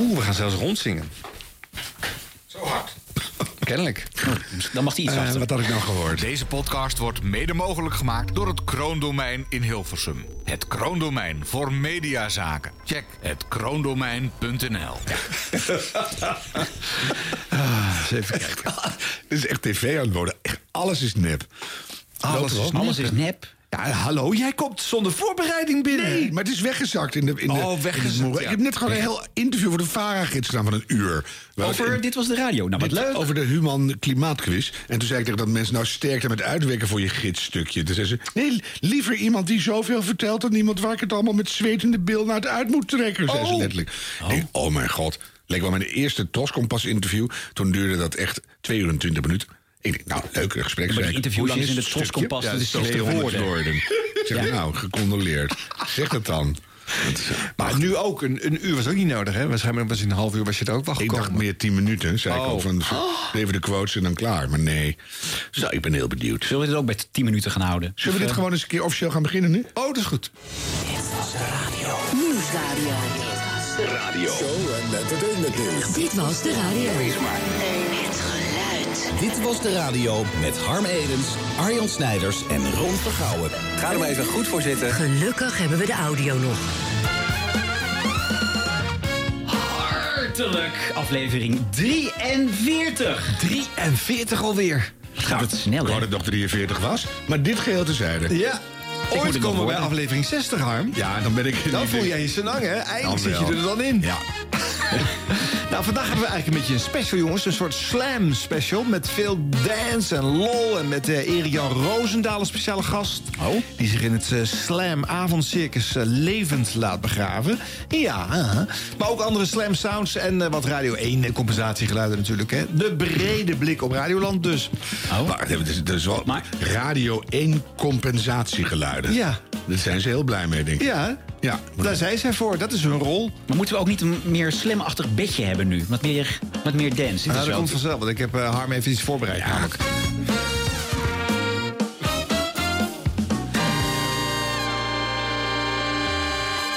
Oeh, we gaan zelfs rondzingen. Zo hard. Kennelijk. Dan mag hij iets achter. wat had ik nou gehoord? Deze podcast wordt mede mogelijk gemaakt door het Kroondomein in Hilversum. Het Kroondomein voor mediazaken. Check het kroondomein.nl. Eens even kijken. Dit is echt tv aan het worden. Echt, alles is nep. Alles is Alles is nep. Ja, hallo, jij komt zonder voorbereiding binnen. Nee, maar het is weggezakt in de. In de Oh, in de weggezakt, ja. Ik heb net gewoon een heel interview voor de VARA-gids gedaan van een uur. Over in- Dit Was De Radio. Nou, wat dit- leuk. Over de Human Klimaatquiz. En toen zei ik tegen dat mensen nou sterkte met uitwerken voor je gidsstukje. Toen zei ze, nee, liever iemand die zoveel vertelt... dan iemand waar ik het allemaal met zwetende bil naar het uit moet trekken. Zei ze Oh. letterlijk. Ik denk, oh mijn god. Leek wel mijn eerste Toskompas interview. Toen duurde dat echt 2 uur en 20 minuten. Ik denk, nou, leuk gesprek. maar die ik. interview Hoe lang is in het de? Toskompas, Ja, dat is 200 200 woorden. Ik zeg, nou, gecondoleerd. Zeg dat dan. Is- Maar nu ook, een, een uur was ook niet nodig, hè? Waarschijnlijk was in een half uur was je er ook wel Ik gekomen. dacht meer 10 minuten, zei ik Oh. al. Van, even de quotes en dan klaar. Maar nee. Zo, ik ben heel benieuwd. Zullen we dit ook bij 10 minuten gaan houden? Zullen we dit gewoon eens een keer officieel gaan beginnen nu? Oh, dat is goed. Nieuwsradio. Radio. Show en entertainment news. Dit was de radio. Het geluid. Dit was de radio met Harm Edens, Arjan Snijders en Ron Vergouwen. Ga er maar even goed voor zitten. Gelukkig hebben we de audio nog. Hartelijk aflevering 43. 43 alweer. Gaat het snel, Ik hè? dat het nog 43 was. Maar dit geheel tezijde. Ja. Ooit komen we bij aflevering 60, Harm. Ja, dan ben ik... Dan voel jij je senang, hè? Eindelijk zit je er dan in. Ja. Nou, vandaag hebben we eigenlijk een beetje een special, jongens. Een soort slam special met veel dance en lol. En met eh Erik-Jan Roosendaal als speciale gast. Oh. Die zich in het eh, slam avondcircus eh, levend laat begraven. Ja, maar ook andere slam sounds en wat Radio 1 eh, compensatiegeluiden natuurlijk. Hè. De brede blik op Radioland dus. Oh. Maar is wel Maar- Radio 1 compensatiegeluiden. Ja. Daar zijn ze heel blij mee, denk ik. Ja, Ja. daar zijn zij voor. Dat is hun rol. Maar moeten we ook niet een meer slamachtig bedje hebben nu? Wat meer, wat meer dance. Nou, dat wel- komt vanzelf, want ik heb eh, Harm even iets voorbereid namelijk.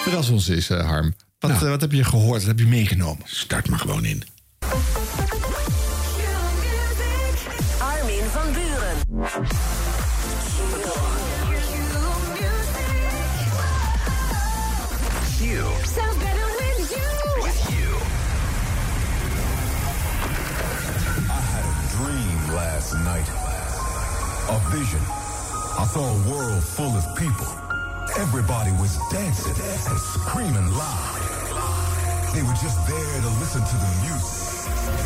Verras ons eens, eh, Harm. Wat, Nou. eh, wat heb je gehoord? Wat heb je meegenomen? Start maar gewoon in. Armin van Buren. Last night. A vision. I saw a world full of people. Everybody was dancing and screaming loud. They were just there to listen to the music.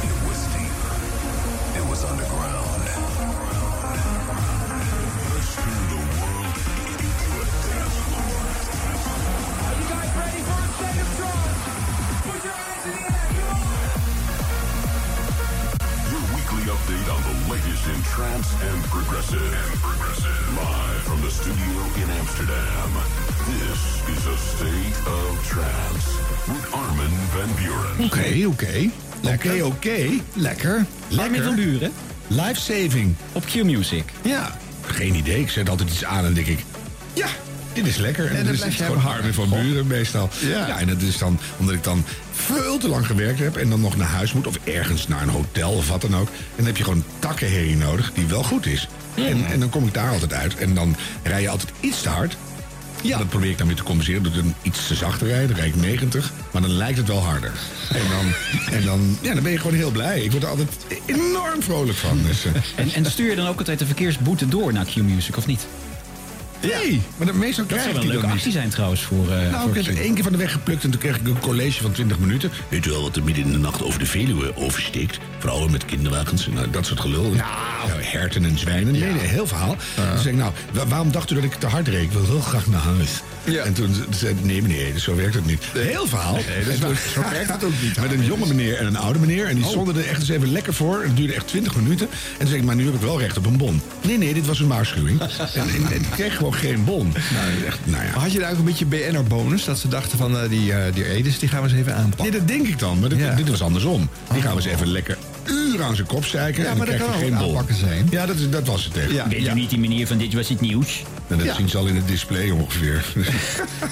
It was deep. It was underground. Update on the latest in trance and progressive. And progressive. Live from the studio in Amsterdam. This is a state of trance with Armin van Buren. Oké, oké. Oké, oké. Lekker. Armin van Buren Life saving. op Q-Music. Ja. Geen idee. Ik zet altijd iets aan en denk ik... Ja, dit is lekker. En, dat dan is het gewoon Harmen van Buren meestal. Ja. en dat is dan omdat ik dan veel te lang gewerkt heb... en dan nog naar huis moet of ergens naar een hotel of wat dan ook. En dan heb je gewoon takkenherrie nodig die wel goed is. En, en dan kom ik daar altijd uit. En dan rij je altijd iets te hard. Ja. Dat probeer ik dan weer te compenseren door dan iets te zacht te rijden. Dan rijd ik 90, maar dan lijkt het wel harder. En dan, en dan, ja, dan ben je gewoon heel blij. Ik word er altijd enorm vrolijk van. Dus, eh, En, en stuur je dan ook altijd de verkeersboete door naar Q-Music, of niet? Nee, maar dan meestal Dat krijg zou ik wel een die leuke dan actie zijn trouwens voor... eh Nou, voor ik heb er één keer van de weg geplukt en toen kreeg ik een college van 20 minuten. Weet u wel wat er midden in de nacht over de Veluwe oversteekt? Vrouwen met kinderwagens, nou, dat soort gelul. Ja, herten en zwijnen. Nee, nee, heel verhaal. Toen zei ik, nou, wa- waarom dacht u dat ik te hard reed? Ik wil heel graag naar huis. Ja. En toen zei hij, nee meneer, dus zo werkt het niet. Heel verhaal. En toen- zo werkt het ook niet, Met een jonge meneer en een oude meneer. En die Oh. stonden er echt eens even lekker voor. Het duurde echt 20 minuten. En toen zei ik, maar nu heb ik wel recht op een bon. Nee, nee, dit was een waarschuwing. en, en, en ik kreeg gewoon geen bon. Nou, echt, nou ja. Had je daar ook een beetje BNR-bonus? Dat ze dachten van eh, die, eh die Edis, die gaan we eens even aanpakken. Nee, dat denk ik dan. Maar dit, Ja. dit was andersom. Die gaan we eens even lekker uren aan zijn kop zeiken. Ja, en maar dan dat kan geen bol. aanpakken zijn. Ja, dat, is, dat was het echt. Ja. Weet u niet die meneer van dit was het nieuws? En dat Ja. zien ze al in het display ongeveer.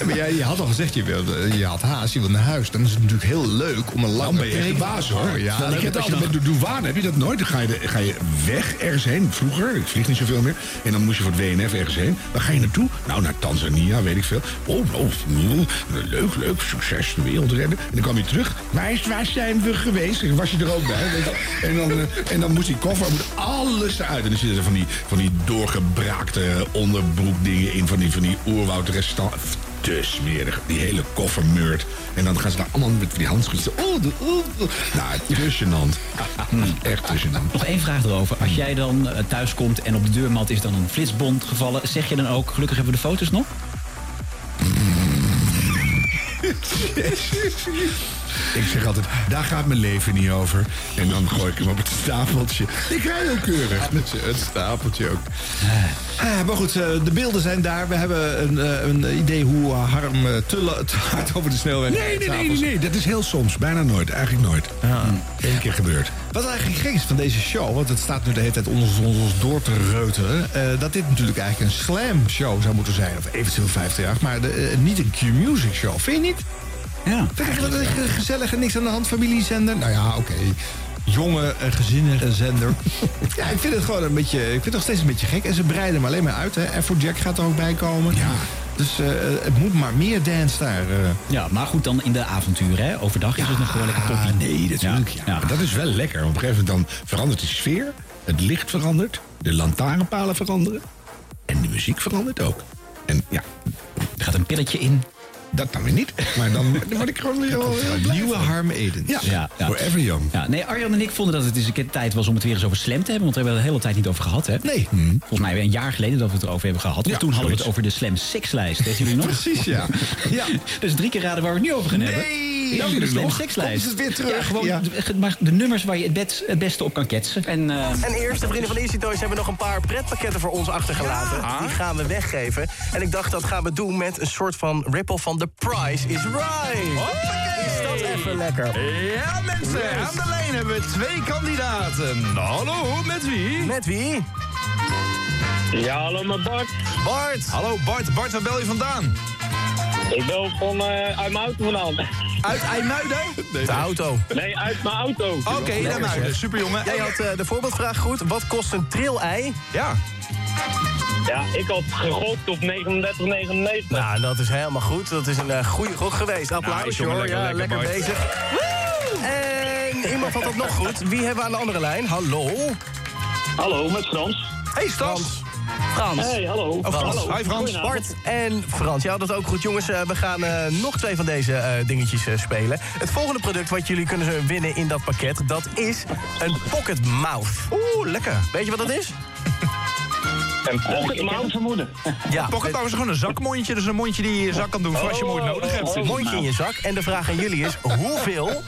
Maar jij, je had al gezegd, je, wilde, je had haast, je wil naar huis. Dan is het natuurlijk heel leuk om een lange Dan ben je echt de baas hoor. Oh, ja, Dan, heb als je met de douane, heb je dat nooit? Dan ga je, de- ga je weg ergens heen. Vroeger, ik vlieg niet zoveel meer. En dan moest je voor het WNF ergens heen. Waar ga je naartoe? Nou, naar Tanzania, weet ik veel. Oh, oh, mm, leuk, leuk, succes, de wereld redden. En dan kwam je terug. Waar, is, waar zijn we geweest? Was je er ook bij? En dan, eh, en dan moest die koffer, moet alles eruit. En dan zitten er van die, van die doorgebraakte onderbroekdingen in. Van die, van die oerwoudrestant. Te smerig. Die hele koffer meurt. En dan gaan ze daar allemaal met die handschoenen. Oh, de, oh, oh. Nou, gênant. Echt gênant. Nog één vraag erover. Als jij dan eh, thuis komt en op de deurmat is dan een flitsbond gevallen... zeg je dan ook, gelukkig hebben we de foto's nog? Ik zeg altijd, daar gaat mijn leven niet over. En dan gooi ik hem op het stapeltje. Ik rij heel keurig. Het stapeltje ook. Ah, maar goed, eh, de beelden zijn daar. We hebben een, eh, een idee hoe Harm eh, te, la- te hard over de snelweg Nee, nee, nee, nee, nee. Dat is heel soms. Bijna nooit. Eigenlijk nooit. Eén keer gebeurd. Wat eigenlijk gek is van deze show, want het staat nu de hele tijd onder ons, door te reuteren... eh, dat dit natuurlijk eigenlijk een slam show zou moeten zijn. Of eventueel 50 jaar, maar de, niet een Q-music show. Vind je niet? Ja. Vind ik wat een gezellige, niks aan de hand familiezender? Nou ja, oké. Jonge, eh, gezinnige zender. ja, ik vind het gewoon een beetje... Ik vind het nog steeds een beetje gek. En ze breiden hem alleen maar uit, hè. Jack gaat er ook bij komen. Ja. Dus eh, het moet maar meer dance daar. eh. ja, maar goed dan in de avonturen. Hè? Overdag is het nog gewoon lekker. Ah, nee, natuurlijk. Ja. Dat is wel lekker. Op een gegeven moment dan verandert de sfeer. Het licht verandert. De lantaarnpalen veranderen. En de muziek verandert ook. En ja, Er gaat een pilletje in. Dat dan weer niet. Maar dan, dan word ik gewoon weer heel, heel blij Nieuwe van. Harm Edens. Ja, Ja, ja. forever young. Ja, nee, Arjan en ik vonden dat het eens een keer tijd was om het weer eens over slam te hebben. Want daar hebben we het de hele tijd niet over gehad. Hè? Nee. Volgens mij een jaar geleden dat we het erover hebben gehad. Ja, toen hadden we het over de Slam Six lijst. Weet jullie nog? Precies, ja. ja. Dus drie keer raden waar we het nu over gaan hebben. Nee! Is die nog? Lijst. Komt het weer terug? Ja, gewoon Ja. de, maar de nummers waar je het, bed- het beste op kan ketsen. En, eh, En eerst, de vrienden van Easy Toys hebben nog een paar pretpakketten voor ons achtergelaten. Die gaan we weggeven. En ik dacht, dat gaan we doen met een soort van ripple van The Price is Right. Is dat even lekker? Ja, mensen, aan de lijn hebben we twee kandidaten. Hallo, met wie? Met wie? Ja, hallo met Bart. Bart. Hallo Bart, Bart, waar bel je vandaan? Ik bel van eh, uit mijn auto vandaan. Uit IJmuiden? De auto. Nee, uit mijn auto. Oké, IJmuiden, super jongen. Jij had eh, de voorbeeldvraag goed. Wat kost een tril-ei? Ja, Ja, ik had gegokt op 39,99. Nou, dat is helemaal goed. Dat is een eh, goede gok geweest. Applaus, jongen, hoor. lekker, ja, lekker, bezig. En iemand had het nog goed. Wie hebben we aan de andere lijn? Hallo? Hallo, met Frans. hey Stas. Frans. Hey, hallo. Oh, Frans. Hallo. Hi Frans. Bart en Frans. Ja, dat ook goed, jongens. Eh, we gaan eh, nog twee van deze eh, dingetjes spelen. Het volgende product wat jullie kunnen winnen in dat pakket... dat is een pocket mouth. Oeh, lekker. Weet je wat dat is? En pocket mouth vermoeden. Ja, Pocket Power is gewoon een zakmondje, dus een mondje die je in je zak kan doen voor als je moeite nodig hebt. een mondje in je zak. En de vraag aan jullie is, hoeveel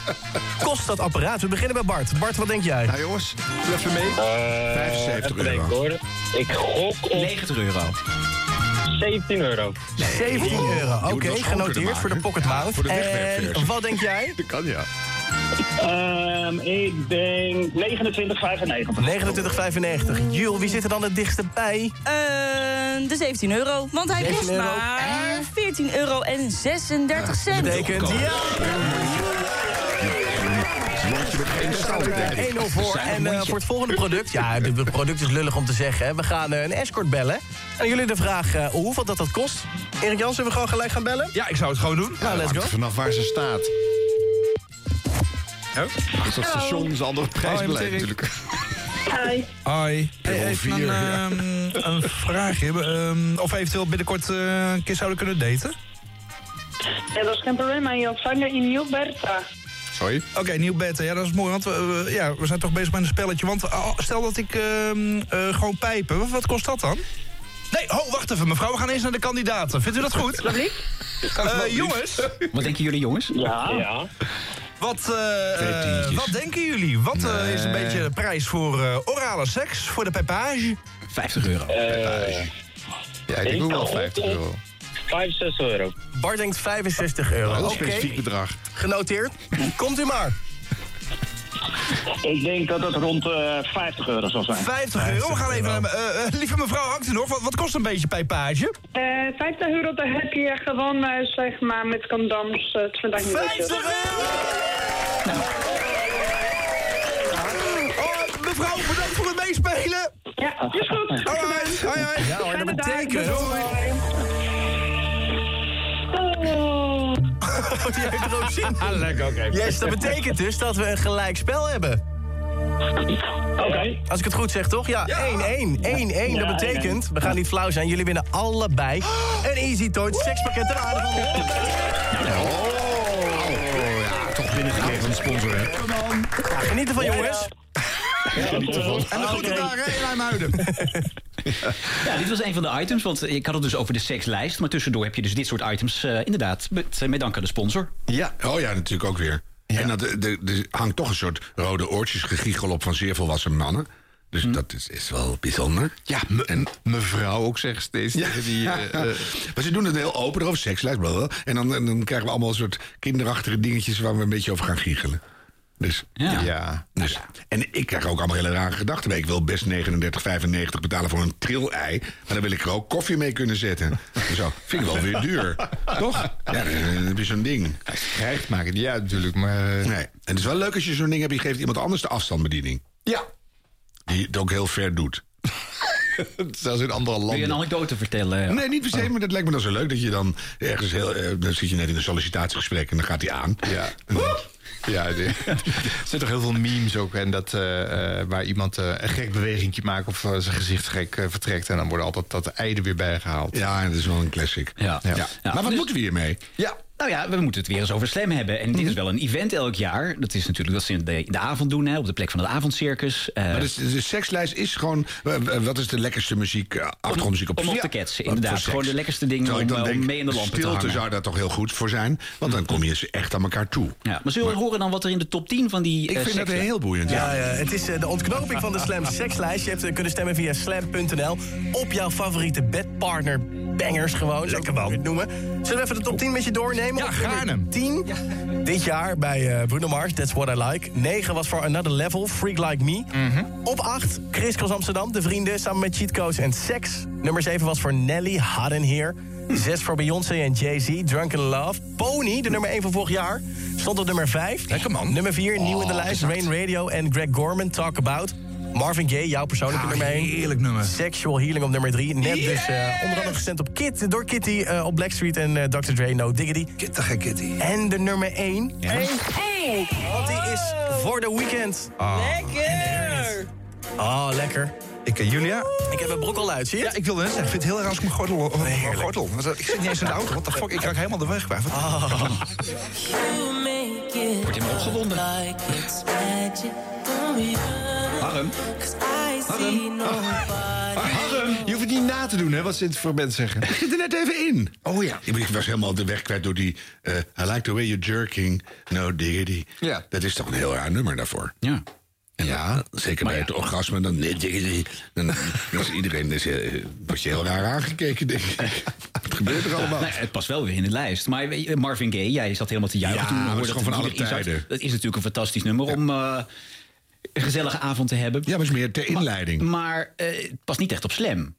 kost dat apparaat? We beginnen bij Bart. Bart, wat denk jij? Nou jongens, doe even mee. 75 even denken, euro. hoor. Ik gok op 90 euro. 17 euro. 17 euro. Oké, genoteerd voor de maken. pocket mouth. voor de en wat denk jij? Dat kan ja. Ehm, ik denk 29,95. 29,95. Jules, wie zit er dan het dichtste bij? Eh, de 17 euro. Want hij 17 kost euro. maar 14 euro en 36 cent. Betekent ja. 1-0 voor. En eh, voor het volgende product, ja, het product is lullig om te zeggen. hè. We gaan eh, een escort bellen. En jullie de vraag eh, hoeveel dat, dat kost. Erik Jan, zullen we gewoon gelijk gaan bellen? Ja, ik zou het gewoon doen. Nou, let's go. Vanaf waar ze staat. Oh. Dus dat station is een andere prijsbeleid Erik. natuurlijk. Hi. Hoi. Hey, even een, ehm, een vraagje. ehm, of eventueel binnenkort eh, een keer zouden kunnen daten? Ja, dat is geen probleem, maar je ontvangen in Nieuw-Bertha. Sorry? Oké, nieuw bed. Ja, dat is mooi, want we, we- ja, we zijn toch bezig met een spelletje. Want eh, stel dat ik ehm, eh, gewoon pijpen, wat, wat kost dat dan? Nee, oh, wacht even, mevrouw. We gaan eens naar de kandidaten. Vindt u dat goed? Eh jongens, Wat denken jullie, jongens? Ja. ja. Wat, eh, eh, wat denken jullie? Wat eh, is een beetje de prijs voor eh, orale seks, voor de pijpage? 50 euro. Eh, Ja, ik denk ook wel 50 euro. 65 euro. Bart denkt 65 euro. Specifiek bedrag. genoteerd. Komt u maar. Ik denk dat het rond eh 50 euro zal zijn. 50 euro. We gaan even naar... eh, eh, lieve mevrouw, hangt u nog? Wat, wat kost een beetje pijpage? Eh 50 euro, dan heb je gewoon, zeg maar, met condooms eh 20 minuten. 50 euro! Oh, mevrouw, bedankt voor het meespelen. Ja, is goed. Hoi, hoi, hoi. Ja hoor, dat betekent... Oh. Die heeft er ook zin in. Lekker, oké. Yes, dat betekent dus dat we een gelijk spel hebben. Oké. Als ik het goed zeg, toch? Ja, 1-1. 1-1. Ja, Dat betekent, we gaan niet flauw zijn, jullie winnen allebei een Easy Toy sekspakket ter waarde van 100 Oh, ja, toch binnengekregen van de sponsor, hè? Ja, geniet ervan, jongens. Geniet ervan. En de groeten daar, hè, in IJmuiden. Ja, dit was een van de items, want ik had het dus over de sekslijst. Maar tussendoor heb je dus dit soort items eh, inderdaad met, met dank aan de sponsor. Ja. Oh ja, natuurlijk ook weer. En er- hangt toch een soort rode oortjes gegiegel op van zeer volwassen mannen. Dus dat is, is wel bijzonder. Ja, me- mevrouw ook zegt steeds. tegen Die, eh, eh, maar ze doen het heel open over sekslijst. blablabla. En dan, en dan krijgen we allemaal een soort kinderachtige dingetjes waar we een beetje over gaan giechelen. Dus, Ja. ja. dus, en ik krijg ook allemaal hele rare gedachten. Ik wil best 39,95 betalen voor een trillei. Maar dan wil ik er ook koffie mee kunnen zetten. Zo, vind ik wel weer duur. Toch? Ja, dan heb je zo'n ding. Krijgt, maakt het uit natuurlijk. Maar, eh, Nee. En het is wel leuk als je zo'n ding hebt, je geeft iemand anders de afstandsbediening. Ja. Die het ook heel ver doet. Zelfs in andere Wil je een landen. anekdote vertellen? Nee, niet per se, maar dat lijkt me dan zo leuk dat je dan ergens heel. eh, dan zit je net in een sollicitatiegesprek en dan gaat hij aan. Ja. Ja, er zijn toch heel veel memes ook. En dat, eh, eh, waar iemand eh, een gek bewegingje maakt of zijn gezicht gek vertrekt. En dan wordt altijd dat ei er weer bijgehaald. Ja, dat is wel een classic. Ja. Ja. Ja, maar wat dus- moeten we hiermee? Ja. Nou ja, we moeten het weer eens over Slam hebben. En dit is wel een event elk jaar. Dat is natuurlijk dat ze in de, in de avond doen, hè, op de plek van het avondcircus. Eh, Maar dus, de sekslijst is gewoon. eh, eh, wat is de lekkerste muziek, achtergrondmuziek op om op Ja. te ketsen, inderdaad. Gewoon de lekkerste dingen om, om denk, mee in de lampen te stilte hangen. zou daar toch heel goed voor zijn. Want dan kom je ze echt aan elkaar toe. Ja, maar zullen we horen dan wat er in de top 10 van die Ik vind dat heel boeiend. Ja, ja, het is de ontknoping van de Slam sekslijst. Je hebt kunnen stemmen via slam.nl op jouw favoriete bedpartner bangers gewoon. Lekker man. Zullen we even de top 10 met je doornemen? Ja, Op nummer gaarne. 10 dit jaar bij eh, Bruno Mars, That's What I Like. 9 was voor Another Level, Freak Like Me. Mhm. Op 8, Chris Cross Amsterdam, De Vrienden, samen met Cheat Codes en Sex. Nummer 7 was voor Nelly, Hot in Here. 6 voor Beyoncé en Jay-Z, Drunken Love. Pony, de nummer 1 van vorig jaar, stond op nummer 5. Lekker, man. Nummer 4, nieuw Oh, in de lijst, Rain Radio en Greg Gorman, Talk About. Marvin Gaye, jouw persoonlijke Ah, nummer 1. heerlijk nummer. Sexual Healing op nummer 3. Net dus eh, onder andere gestemd op Kit, door Kitty eh, op Blackstreet en eh, Dr. Dre, No Diggity. Kittige kitty. En de nummer 1. Want die is voor de weekend. Lekker! Oh, lekker. Ik, Julia? Ik heb een broek al uit, zie je? Ja, ik wilde net zeggen, ik vind het heel erg als ik mijn gordel... oh, mijn gordel. Ik zit niet eens in de auto, wat de fuck, ik raak helemaal de weg kwijt. Wat- Wordt je me opgewonden? Harm? Harm? Harm, je hoeft het niet na te doen, hè, wat ze in het verband zeggen. Ik zit er net even in. Oh ja. Ik was helemaal de weg kwijt door die... eh, I like the way you're jerking, no diggity. Ja. Dat is toch een heel raar nummer daarvoor. Ja. En ja. dan- zeker bij het orgasme, dan, nee, diggity, dan, dan is iedereen dus, eh, word je heel raar aangekeken, denk ik. Wat gebeurt er allemaal? Nee, het past wel weer in de lijst. Maar weet je, Marvin Gaye, jij zat helemaal te juichen Ja, toen we dat is gewoon dat van alle tijden. Dat is natuurlijk een fantastisch nummer om eh, een gezellige avond te hebben. Ja, maar het is meer ter inleiding. Maar eh, het past niet echt op slam.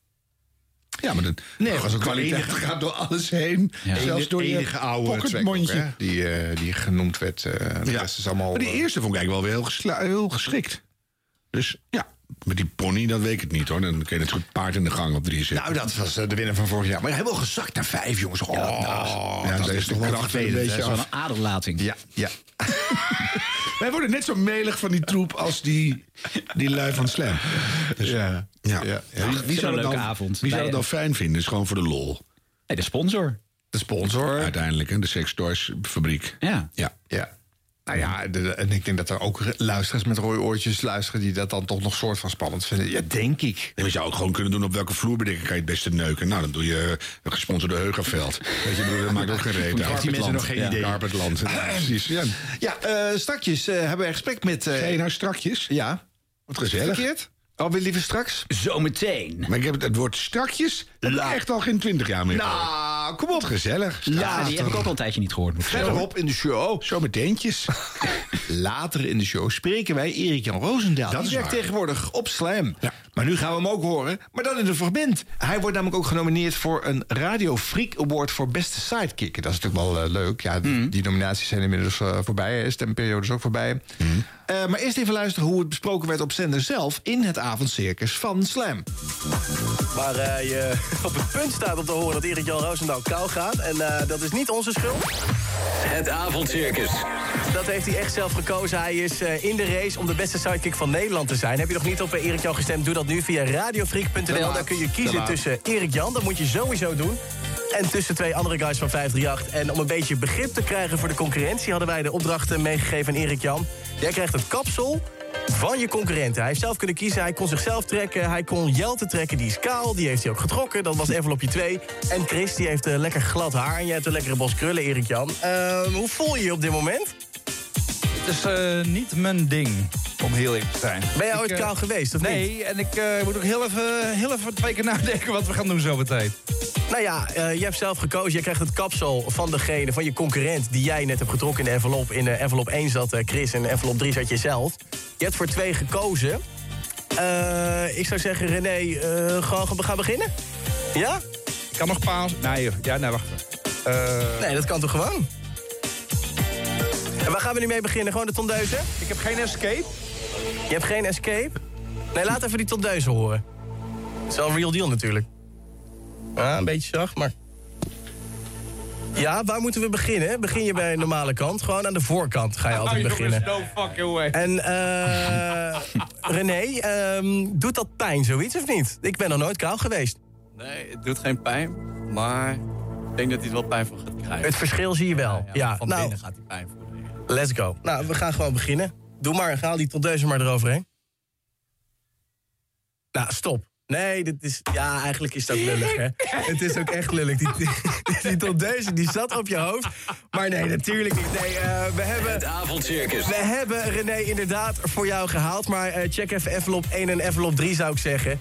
Ja, maar dat, Nee, als ook kwaliteit enige- gaat door alles heen. Ja. Zelfs door de je enige oude die, eh, die genoemd werd. eh de Ja. rest is allemaal... Maar die eerste vond ik eigenlijk wel weer heel, heel geschikt. Dus ja, met die pony, dat weet ik het niet hoor. Dan kun je het goed paard in de gang op drie zetten. Nou, dat was eh, de winnaar van vorig jaar. Maar wel gezakt naar vijf, jongens. Oh, ja, dat daar is is de toch wel kracht een beetje. Zo'n aderlating. Ja, ja. Wij worden net zo melig van die troep als die, die lui van Slam. Dus, Ja. ja. Ja, ja. Wie, zou nou, avond. Wie zou fijn vinden? Is gewoon voor de lol. Nee, de sponsor. De sponsor. Uiteindelijk, hè, de Sex Toys fabriek. Ja. Ja. Ja. Nou ja, de- de- en ik denk dat er ook luisteraars met rode oortjes luisteren... die dat dan toch nog soort van spannend vinden. Ja, denk ik. En we zouden ook gewoon kunnen doen op welke vloerbedekker kan je het beste neuken. Nou, dan doe je een gesponsorde Heugenveld. Weet je, bedoel, dat maakt ook geen reet uit. die mensen nog geen Ja, idee. Carpetland. Ja, precies. Ja. Ja, eh strakjes eh, hebben we een gesprek met... eh, Ga je nou strakjes? Ja. Wat gezellig. Verkeerd? Alweer liever straks? Zometeen. Maar ik heb het, het woord strakjes heb ik La- echt al geen twintig jaar meer. Nou, Nou, kom op. Gezellig. Ja, die heb ik ook al een tijdje niet gehoord. Verderop in de show. Zo met teentjes. Later in de show spreken wij Erik-Jan Roosendaal. Dat Die is werkt waar. tegenwoordig op Slam. Maar nu gaan we hem ook horen, maar dan in een fragment. Hij wordt namelijk ook genomineerd voor een Radio Freak Award voor beste sidekick. Dat is natuurlijk wel eh, leuk. Ja, die, Mhm. die nominaties zijn inmiddels eh, voorbij. hè. Stemperiode is ook voorbij. Mhm. Eh, maar eerst even luisteren hoe het besproken werd op zender zelf... in het avondcircus van Slam. Waar eh, je op het punt staat om te horen dat Erik Jan Roosendaal kou gaat. En eh, dat is niet onze schuld. Het avondcircus. Dat heeft hij echt zelf gekozen. Hij is eh, in de race om de beste sidekick van Nederland te zijn. Heb je nog niet op eh, Erik Jan gestemd? Doe dat nu via radiofreak.nl. Daar kun je kiezen tussen Erik Jan. Dat moet je sowieso doen. En tussen twee andere guys van 538. En om een beetje begrip te krijgen voor de concurrentie... hadden wij de opdrachten meegegeven aan Erik Jan. Jij krijgt het kapsel van je concurrenten. Hij heeft zelf kunnen kiezen, hij kon zichzelf trekken. Hij kon Jelte trekken, die is kaal, die heeft hij ook getrokken. Dat was envelopje 2. En Chris, die heeft eh, lekker glad haar. En jij hebt een lekkere bos krullen, Erik Jan. Ehm, hoe voel je je op dit moment? Het is eh, niet mijn ding, om heel eerlijk te zijn. Ben jij ooit eh, kaal geweest, of nee, niet? en ik moet ook heel even, heel even twee keer nadenken wat we gaan doen zo meteen. Nou ja, eh, je hebt zelf gekozen. Je krijgt het kapsel van degene, van je concurrent... die jij net hebt getrokken in de envelop. In de envelop 1 zat eh, Chris en envelop 3 zat je zelf. Je hebt voor twee gekozen. Eh, ik zou zeggen, René, gewoon we gaan beginnen? Ja? Ik kan nog paas... Nee, ja, nee, wacht even. Nee, dat kan toch gewoon? En waar gaan we nu mee beginnen? Gewoon de tondeuze? Ik heb geen escape. Je hebt geen escape? Nee, laat even die tondeuze horen. Het is wel een real deal natuurlijk. Ah, een beetje zacht, maar... Ja, waar moeten we beginnen? Begin je bij de normale kant? Gewoon aan de voorkant ga je altijd beginnen. no fucking way. En eh René, ehm, doet dat pijn zoiets of niet? Ik ben nog nooit kaal geweest. Nee, het doet geen pijn, maar ik denk dat hij er wel pijn van gaat krijgen. Het verschil zie je wel. Ja, van nou, binnen gaat hij pijn voelen. let's go. Nou, we gaan gewoon beginnen. Doe maar, haal die tondeuze maar eroverheen. Nou, stop. Nee, dit is... Ja, eigenlijk is dat lullig, hè? Het is ook echt lullig. Die, die, die tondeuze, die zat op je hoofd. Maar nee, natuurlijk niet. Nee, eh, we hebben... Het avondcircus. We hebben René inderdaad voor jou gehaald. Maar eh, check even envelop 1 en envelop 3 zou ik zeggen.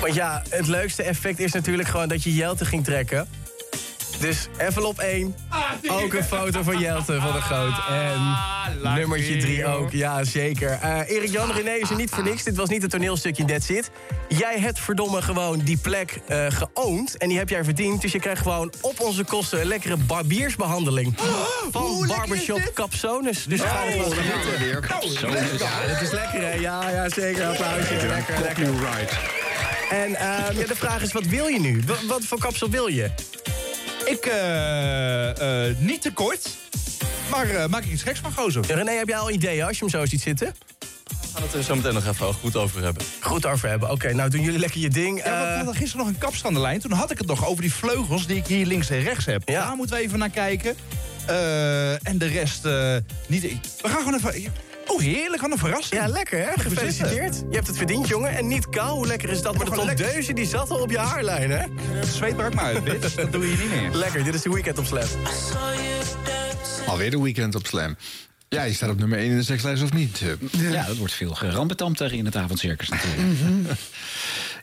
Want ja, het leukste effect is natuurlijk gewoon dat je Jelte ging trekken. Dus envelop 1, ook een foto van Jelte van de Groot. En nummertje 3 ook, ja zeker. Eh Erik Jan René is er niet voor niks. Dit was niet het toneelstukje That's It. Jij hebt verdomme gewoon die plek eh geoond. En die heb jij verdiend. Dus je krijgt gewoon op onze kosten een lekkere barbiersbehandeling. Van Barbershop Capsones. Dus ga er wel. Ja, dat is lekker hè. Ja, ja zeker. Applausje. Lekker, lekker. En ehm, ja, de vraag is, wat wil je nu? Wat, wat voor kapsel wil je? Ik, eh, eh, niet te kort. Maar eh, maak ik iets geks van, gozer. René, heb jij al ideeën als je hem zo ziet zitten? We gaan het er zo meteen nog even goed over hebben. Goed over hebben. Oké, nou doen jullie lekker je ding. Ja, want we hadden gisteren nog een kapster aan de lijn. Toen had ik het nog over die vleugels die ik hier links en rechts heb. Ja. Daar moeten we even naar kijken. Eh, en de rest eh, niet. We gaan gewoon even... Oh, heerlijk. Wat een verrassing. ja, lekker hè? Gefeliciteerd. Je hebt het verdiend, jongen. En niet kou. Hoe lekker is dat? Maar de tondeuze die zat al op je haarlijn, hè? Het zweet ook maar uit, bitch. Dat doe je niet meer. Lekker, dit is de weekend op Slam. Alweer de weekend op Slam. Ja, je staat op nummer 1 in de sekslijst of niet? Ja, dat wordt veel gerambetamd daar in het avondcircus natuurlijk.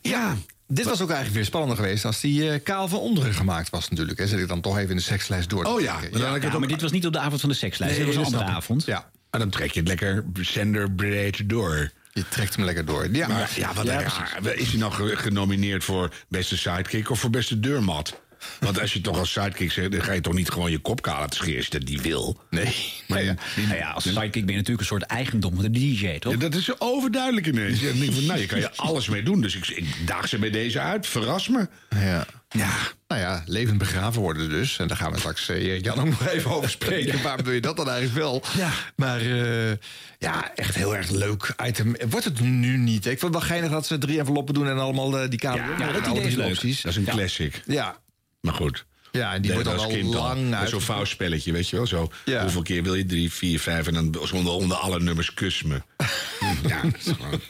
Ja, dit was ook eigenlijk weer spannender geweest als die eh, kaal van onderen gemaakt was natuurlijk. Hè. Zet ik dan toch even in de sekslijst door. te Oh ja, maar Ja, maar dit was niet op de avond van de sekslijst. Nee, dit was een andere avond. Ja, En dan trek je het lekker zenderbreed door. je trekt hem lekker door. Ja, Maar ja, wat raar. Is hij nou ge- genomineerd voor beste sidekick of voor beste deurmat? Want als je toch als sidekick zegt, dan ga je toch niet gewoon je kop kaal laten scheren als je dat die wil. Nee. Maar ja, Nou ja, als sidekick ben je natuurlijk een soort eigendom van de DJ, toch? Ja, dat is zo overduidelijk ineens. Je denkt van, nou, je kan je alles mee doen. Dus ik, ik daag ze bij deze uit. Verras me. Ja. Ja. Nou ja, levend begraven worden dus. En daar gaan we straks eh, Jan ook nog even over spreken. Waarom doe je dat dan eigenlijk wel? Ja. Maar eh, ja, echt heel erg leuk item. Wordt het nu niet? Ik vond het wel geinig dat ze drie enveloppen doen en allemaal eh, die kamer. Ja, dat idee is leuk. opties. Dat is een classic. Ja. Maar goed. Ja, en die Nee, wordt al lang uit. Zo'n vouwspelletje, weet je wel. Zo, Ja. Hoeveel keer wil je? Drie, vier, vijf. En dan onder, onder alle nummers kus me. ja, dat is gewoon...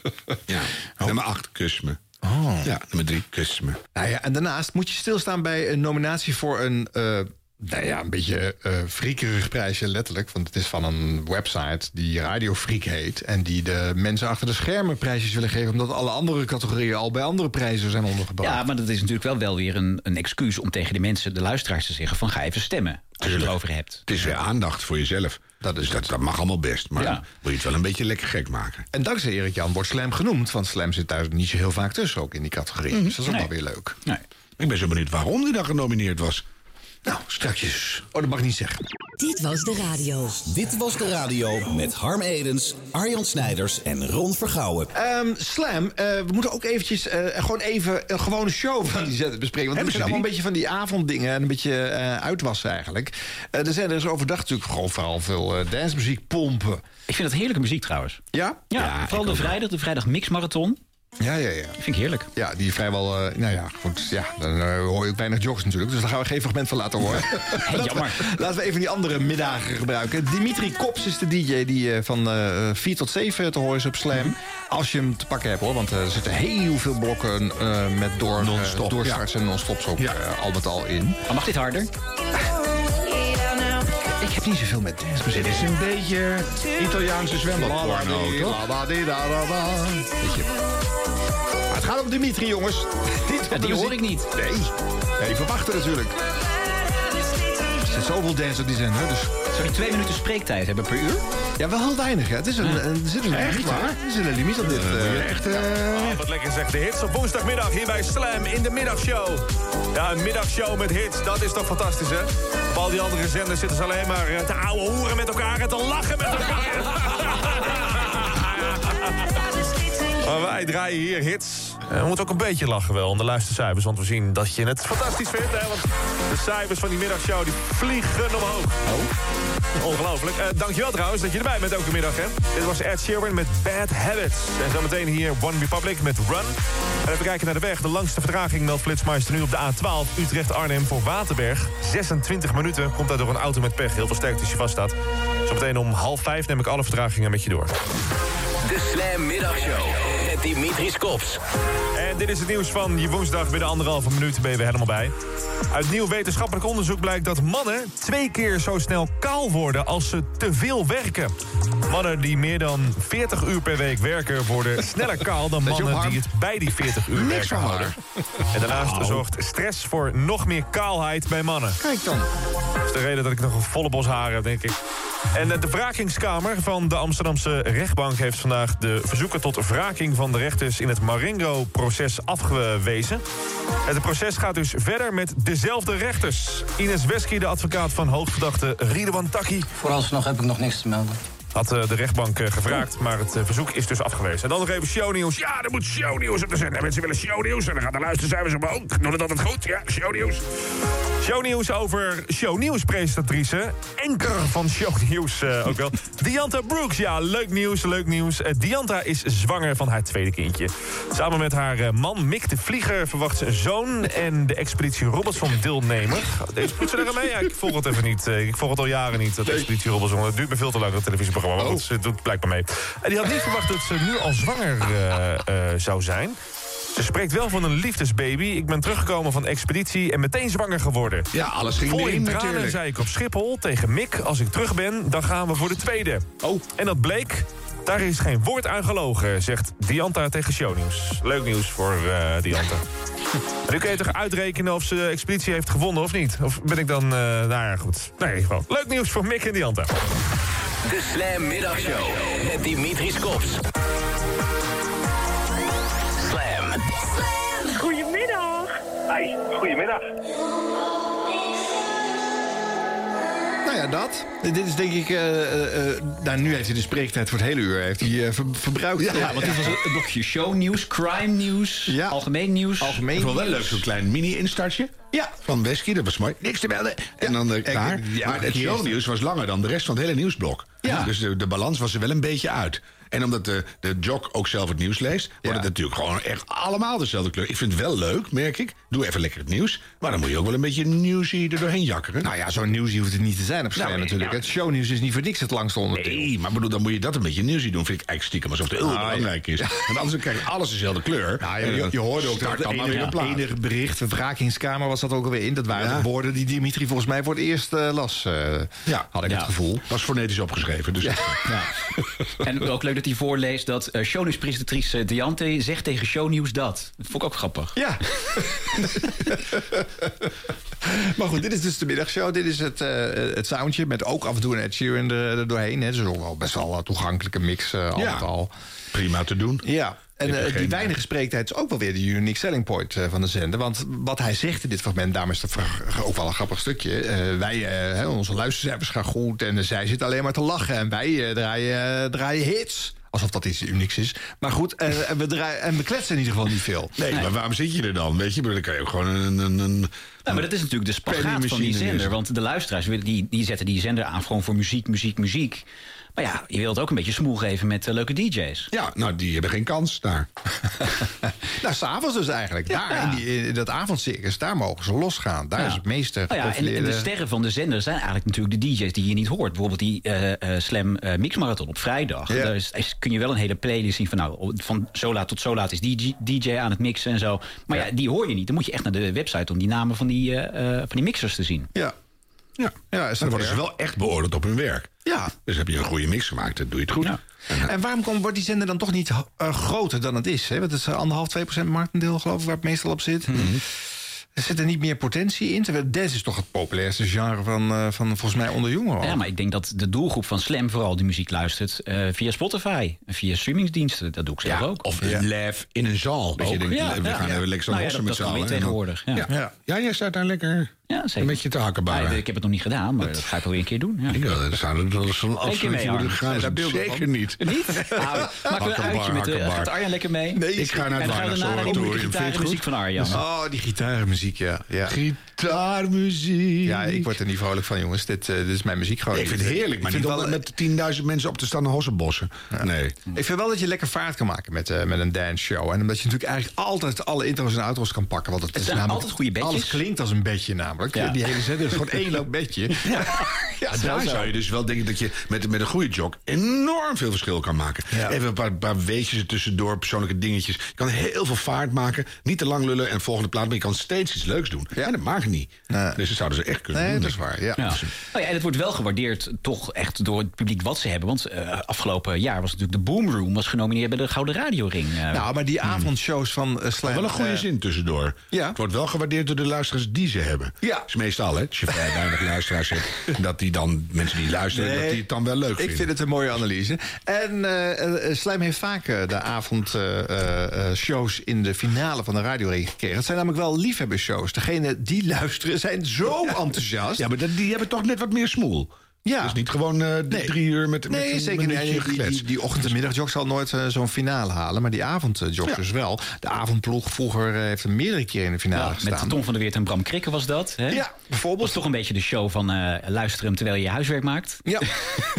Ja. Nummer acht, kus me. Oh. Ja, nummer drie, kus me. Nou ja, en daarnaast moet je stilstaan bij een nominatie voor een eh, Nou ja, een beetje eh friekerig prijsje, letterlijk. Want het is van een website die Radio Freak heet. En die de mensen achter de schermen prijsjes willen geven. Omdat alle andere categorieën al bij andere prijzen zijn ondergebracht. Ja, maar dat is natuurlijk wel, wel weer een, een excuus om tegen de mensen, de luisteraars, te zeggen: van ga even stemmen. Als je het erover hebt. Het is weer aandacht voor jezelf. Dat, is, dat, dat mag allemaal best. Maar Ja. wil je het wel een beetje lekker gek maken. En dankzij Erik Jan wordt Slam genoemd. Want Slam zit daar niet zo heel vaak tussen, ook in die categorie. Dus dat is ook Nee. wel weer leuk. Ik ben zo benieuwd waarom die dan genomineerd was. Nou, strakjes. Oh, dat mag ik niet zeggen. Dit was de radio. Dit was de radio met Harm Edens, Arjan Snijders en Ron Vergouwen. Ehm, Slam, eh, we moeten ook eventjes eh, gewoon even een gewone show van die zet bespreken. Want ze zijn allemaal een beetje van die avonddingen en een beetje eh, uitwassen eigenlijk. Eh, er zijn er is overdag natuurlijk gewoon vooral veel dancemuziek pompen. Ik vind het heerlijke muziek trouwens. Ja? Ja, vooral de vrijdag, de vrijdag mixmarathon. Ja, ja, ja. Vind ik heerlijk. Ja, die vrijwel, eh, nou ja, goed, ja, dan eh, hoor je ook weinig jogs natuurlijk. Dus daar gaan we geen fragment van laten horen. laten, jammer. We, laten we even die andere middagen gebruiken. Dimitri Kops is de DJ die eh, van eh 4 tot 7 te horen is op Slam. Als je hem te pakken hebt hoor, want eh, er zitten heel veel blokken eh, met door, Non-stop, doorstarts en non-stops ook eh, al met al in. Maar mag dit harder? Ik heb niet zoveel met dance. Dit is een beetje Italiaanse zwembadporno, toch? Beetje. Maar het gaat om Dimitri, jongens. Ja, de die hoor ik niet. Nee. Even wachten natuurlijk. Zoveel dance op die zender, dus... Zou die twee minuten spreektijd hebben per uur? Ja, wel heel weinig, hè. Het is een, een- er zit een limiet, waar? hè. Er zit een limiet op dit. eh, Echt, Oh, wat lekker zeg. De hits op woensdagmiddag hier bij Slam in de middagshow. Ja, een middagshow met hits, dat is toch fantastisch, hè? Op al die andere zenders zitten ze alleen maar eh, te ouwe hoeren met elkaar en te lachen met elkaar. Maar wij draaien hier hits. En we moeten ook een beetje lachen wel om de luistercijfers. Want we zien dat je het fantastisch vindt. Hè? Want de cijfers van die middagshow die vliegen omhoog. Ongelooflijk. Eh, dankjewel trouwens dat je erbij bent elke middag. Hè? Dit was Ed Sheeran met Bad Habits. En zometeen hier One Republic met Run. En even kijken naar de weg. De langste vertraging meldt Flitsmeister nu op de A12 Utrecht-Arnhem voor Waterberg. 26 minuten. Komt daar door een auto met pech. Heel versterkt als je vast staat. Zometeen om half vijf neem ik alle vertragingen met je door. De Slam Middagshow. Met Dimitri Skops. En dit is het nieuws van je woensdag. Binnen anderhalve minuut ben je weer helemaal bij. Uit nieuw wetenschappelijk onderzoek blijkt dat mannen twee keer zo snel kaal worden als ze te veel werken. Mannen die meer dan 40 uur per week werken worden sneller kaal dan mannen die het bij die 40 uur Niks werken van houden. En daarnaast zorgt stress voor nog meer kaalheid bij mannen. Kijk dan. Dat is de reden dat ik nog een volle bos haar heb, denk ik. En eh, de wrakingskamer van de Amsterdamse rechtbank... heeft vandaag de verzoeken tot wraking van de rechters... in het Marengo-proces afgewezen. Het proces gaat dus verder met dezelfde rechters. Ines Wesky, de advocaat van hoofdverdachte Ridwan Taki... Vooralsnog heb ik nog niks te melden. had eh, de rechtbank eh, gevraagd, maar het verzoek is dus afgewezen. En dan nog even shownieuws. Ja, er moet shownieuws op de zender. Mensen willen shownieuws en dan gaan de luistercijfers omhoog. Doen het altijd goed, ja, shownieuws. Shownieuws over shownieuws-presentatrice. Enker van shownieuws eh, ook wel. Dianta Brooks, ja, leuk nieuws, leuk nieuws. Eh, Dianta is zwanger van haar tweede kindje. Samen met haar eh, man Mick de Vlieger verwacht ze een zoon... en de expeditie Robinson deelnemer. Deze doet ze er mee? Ja, ik volg het even niet. Ik volg het al jaren niet, dat expeditie Robinson. Het duurt me veel te lang, dat televisieprogramma. Maar goed, ze doet blijkbaar mee. En die had niet verwacht dat ze nu al zwanger zou zijn... Ze spreekt wel van een liefdesbaby. Ik ben teruggekomen van expeditie en meteen zwanger geworden. Ja, alles ging Vol erin in tranen natuurlijk. zei ik op Schiphol tegen Mick... als ik terug ben, dan gaan we voor de tweede. Oh. En dat bleek... Daar is geen woord aan gelogen, zegt Dianta tegen Shownieuws. Leuk nieuws voor eh, Dianta. nu kun je toch uitrekenen of ze de expeditie heeft gewonnen of niet? Of ben ik dan... eh nou ja, goed. Nee, gewoon. Leuk nieuws voor Mick en Dianta. De Slam Middagshow. Met Dimitri Skops. Goedemiddag. Hi, goedemiddag. Nou ja, dat. Dit is denk ik... eh, eh, eh, nou, nu heeft hij de spreektijd voor het hele uur heeft hij, eh, ver- verbruikt. Ja, want dit was het blokje shownieuws, crime nieuws, algemeen nieuws. Algemeen Ik vond wel leuk, zo'n klein mini-instartje. Ja. Van Wesky, dat was mooi. Niks te melden. En dan klaar. ja, maar het shownieuws was langer dan de rest van het hele nieuwsblok. Ja. Dus de, de balans was er wel een beetje uit. En omdat de, de jock ook zelf het nieuws leest... wordt het natuurlijk gewoon echt allemaal dezelfde kleur. Ik vind het wel leuk, merk ik. Doe even lekker het nieuws. Maar dan moet je ook wel een beetje nieuwsie er doorheen jakkeren. Nou ja, zo'n nieuws hoeft het niet te zijn op scherm Nou, natuurlijk. ja. Het shownieuws is niet voor niks het langste onderdeel. Nee, maar bedoel, dan moet je dat een beetje nieuwsie doen. Vind ik eigenlijk stiekem alsof het heel Ah, belangrijk is. Want anders krijg je alles dezelfde kleur. Nou, je, je hoorde ook dat dan het maar weer enige, enige bericht, de wrakingskamer, wat zat er ook alweer in. Dat waren Ja. de woorden die Dimitri volgens mij voor het eerst eh, las. eh, Ja. Had ik Ja. het gevoel. Was fonetisch opgeschreven. Dus Ja. En ook leuk dat hij voorleest dat eh shownieuwspresentatrice Diante zegt tegen shownieuws dat. Dat vond ik ook grappig. Ja. maar goed, dit is dus de middagshow. Dit is het, eh, het soundje met ook af en toe een Ed Sheeran er, er doorheen. Hè. Dus ook wel best wel een toegankelijke mix eh, al Ja. al. prima te doen. Ja. En eh, die weinige spreektijd is ook wel weer de unique selling point eh, van de zender. Want wat hij zegt in dit fragment, daarom is dat ook wel een grappig stukje. Eh, wij, hè, onze luistercijfers gaan goed en zij zit alleen maar te lachen. En wij draaien, draaien hits. Alsof dat iets unieks is. Maar goed, eh, en, we draaien, en we kletsen in ieder geval niet veel. Nee, maar waarom zit je er dan? Weet je, maar dan kan je ook gewoon een... een, een Ja, maar dat is natuurlijk de spagaat van die zender. Want de luisteraars die, die zetten die zender aan gewoon voor muziek, muziek, muziek. Maar ja, je wilt ook een beetje smoel geven met eh, leuke DJ's. Ja, nou, die hebben geen kans daar. Nou, s'avonds dus eigenlijk. Daar, in, die, in dat avondcircus, daar mogen ze losgaan. Daar Ja. is het meeste Nou ja, en, en de sterren van de zender zijn eigenlijk natuurlijk de DJ's die je niet hoort. Bijvoorbeeld die eh, eh, Slam eh, Mixmarathon op vrijdag. Ja. Daar is, is- kun je wel een hele playlist zien van nou, van zo laat tot zo laat is die DJ aan het mixen en zo. Maar ja, die hoor je niet. Dan moet je echt naar de website om die namen van die, van die mixers te zien. Ja. Ja, ja dat worden ze wel echt beoordeeld op hun werk. Ja. Dus heb je een goede mix gemaakt, dan doe je het goed. En waarom komt, wordt die zender dan toch niet eh, groter dan het is? Hè? Want het is eh, anderhalf, twee procent marktendeel, geloof ik, waar het meestal op zit. Mhm. Er zit er niet meer potentie in. Terwijl dance is toch het populairste genre van, eh, van volgens mij onder jongeren. Ja, maar ik denk dat de doelgroep van Slam vooral die muziek luistert eh, via Spotify. en Via streamingsdiensten. Dat doe ik zelf Ja, ook. of een live in een zaal. Dat je denkt, ja, we ja. gaan lekker Nou ja, met z'n allen. tegenwoordig, ja. Ja. Ja. jij staat daar lekker Ja, zeker. met je te hakkenbaren. Ah, ik heb het nog niet gedaan, maar dat ga ik wel weer een keer doen. Ja. Ik dat zou dat is een Zeker van? niet. Niet? Nou, we een uitje met... eh, gaat Arjan lekker mee? ik ga naar En het dan gaan we daarna naar moeilijke gitaarmuziek van Arjan. Oh, die gitarenmuziek, ja. ja. Gitaarmuziek. Ja, ik word er niet vrolijk van, jongens. Dit, eh, dit is mijn muziek gewoon. ik vind het heerlijk, maar Ik niet vind om wel- met 10.000 mensen op te staan in hossenbossen. Nee. Ik vind wel dat je lekker vaart kan maken met, eh, met een dance show. En omdat je natuurlijk eigenlijk altijd alle intro's en outros kan pakken. Want het, Het is zijn namelijk, altijd goede bedjes. Alles klinkt als een bedje namelijk. Ja. Die hele zender is gewoon één loop bedje. Ja, Ja, daar zo. zou je dus wel denken dat je met, met een goede jog enorm veel verschil kan maken. Even een paar, paar weetjes er tussendoor, persoonlijke dingetjes. Je kan heel veel vaart maken, niet te lang lullen en volgende plaat, maar je kan steeds iets leuks doen. En dat mag niet. Dus dat zouden ze echt kunnen Nee, doen. dat is waar, ja. Ja. Nou ja, en het wordt wel gewaardeerd toch echt door het publiek wat ze hebben. Want eh, afgelopen jaar was natuurlijk de Boom Room was genomineerd bij de Gouden Radioring. eh. Nou, maar die avondshows van uh, Slam... Wel een goede zin tussendoor. Ja. Het wordt wel gewaardeerd door de luisteraars die ze hebben. Ja. Dat is meestal, hè. Als je vrij weinig luisteraars hebt, dat die dan, mensen die luisteren, Nee, dat die het dan wel leuk Ik vinden. vind het een mooie analyse. En eh eh, Slam heeft vaak eh, de avondshows in de finale van de radioring gekregen. Het zijn namelijk wel liefhebbersshows. Degene die luisteren zijn zo enthousiast. Ja, maar die hebben toch net wat meer smoel. Ja. Dus niet gewoon eh, Nee. drie uur met, met Nee, een zeker niet. Die, die, geklets. die, die ochtend- en middagjogs zal nooit eh, zo'n finale halen. Maar die avondjogs dus wel. De avondploeg vroeger eh, heeft er meerdere keren in de finale Ja, gestaan. met Tom van der Weert en Bram Krikke was dat. Hè? Ja, bijvoorbeeld. was toch een beetje de show van eh luisteren hem terwijl je je huiswerk maakt. Ja.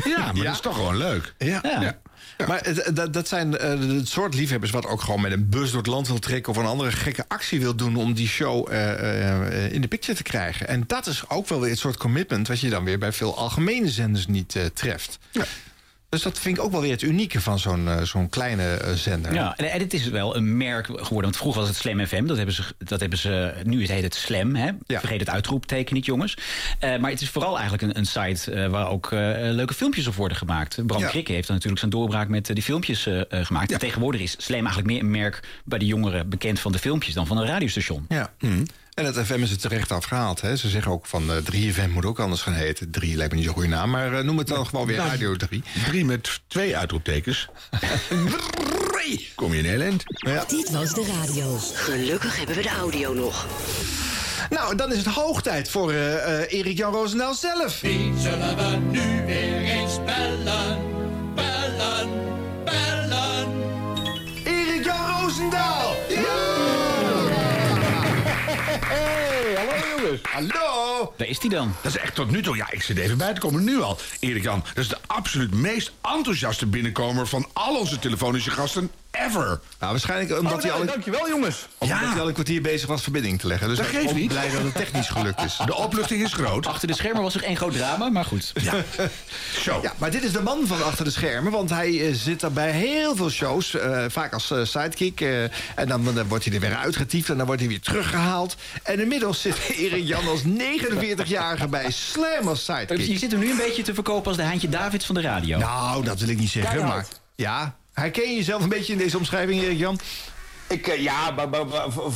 Ja, maar Ja. dat is toch gewoon leuk. Ja. Ja. Maar het- dat, dat zijn eh, het soort liefhebbers wat ook gewoon met een bus door het land wil trekken... of een andere gekke actie wil doen om die show eh, eh, in de picture te krijgen. En dat is ook wel weer het soort commitment... wat je dan weer bij veel algemene zenders niet eh, treft. Dus dat vind ik ook wel weer het unieke van zo'n eh, zo'n kleine eh, zender. Ja, en, en het is wel een merk geworden. Want vroeger was het Slam FM. Dat hebben ze, dat hebben ze nu heet het Slam. Hè? Vergeet het uitroepteken niet, jongens. Eh, maar het is vooral eigenlijk een, een site waar ook leuke filmpjes op worden gemaakt. Bram Ja. Krikke heeft dan natuurlijk zijn doorbraak met die filmpjes gemaakt. En tegenwoordig is Slam eigenlijk meer een merk bij de jongeren bekend van de filmpjes dan van een radiostation. Ja. En het FM is het terecht afgehaald. Hè. Ze zeggen ook van eh 3FM moet ook anders gaan heten. 3 lijkt me niet zo'n goede naam, maar eh, noem het dan gewoon weer Nou, Radio 3. Drie met twee uitroeptekens. Kom je in Nederland? Ja. Dit was de radio. Gelukkig hebben we de audio nog. Nou, dan is het hoog tijd voor eh, eh, Erik-Jan Roosendaal zelf. Wie zullen we nu weer eens bellen? Bellen, bellen. Erik-Jan Roosendaal! Jongens. Hallo! Daar is hij dan. Dat is echt tot nu toe. Ja, ik zit even bij te komen nu al. Erik Jan, dat is de absoluut meest enthousiaste binnenkomer van al onze telefonische gasten ever. Nou, waarschijnlijk omdat Oh, hij al dankjewel jongens. omdat hij al een kwartier bezig was verbinding te leggen. Dus Dat geeft niet. blij dat het technisch gelukt is. De opluchting is groot. Achter de schermen was er één groot drama, maar goed. Ja. Zo. Ja, maar dit is de man van achter de schermen. Want hij eh, zit er bij heel veel shows. eh, vaak als eh, sidekick. eh, en dan, dan wordt hij er weer uitgetiefd. En dan wordt hij weer teruggehaald. En inmiddels zit Erik Jan als 49-jarige bij Slam als Je sidekick. zit hem nu een beetje te verkopen als de Haantje Davids van de radio. Nou, dat wil ik niet zeggen. Maar ja, herken je jezelf een beetje in deze omschrijving, Erik Jan? Ik, eh, ja, maar,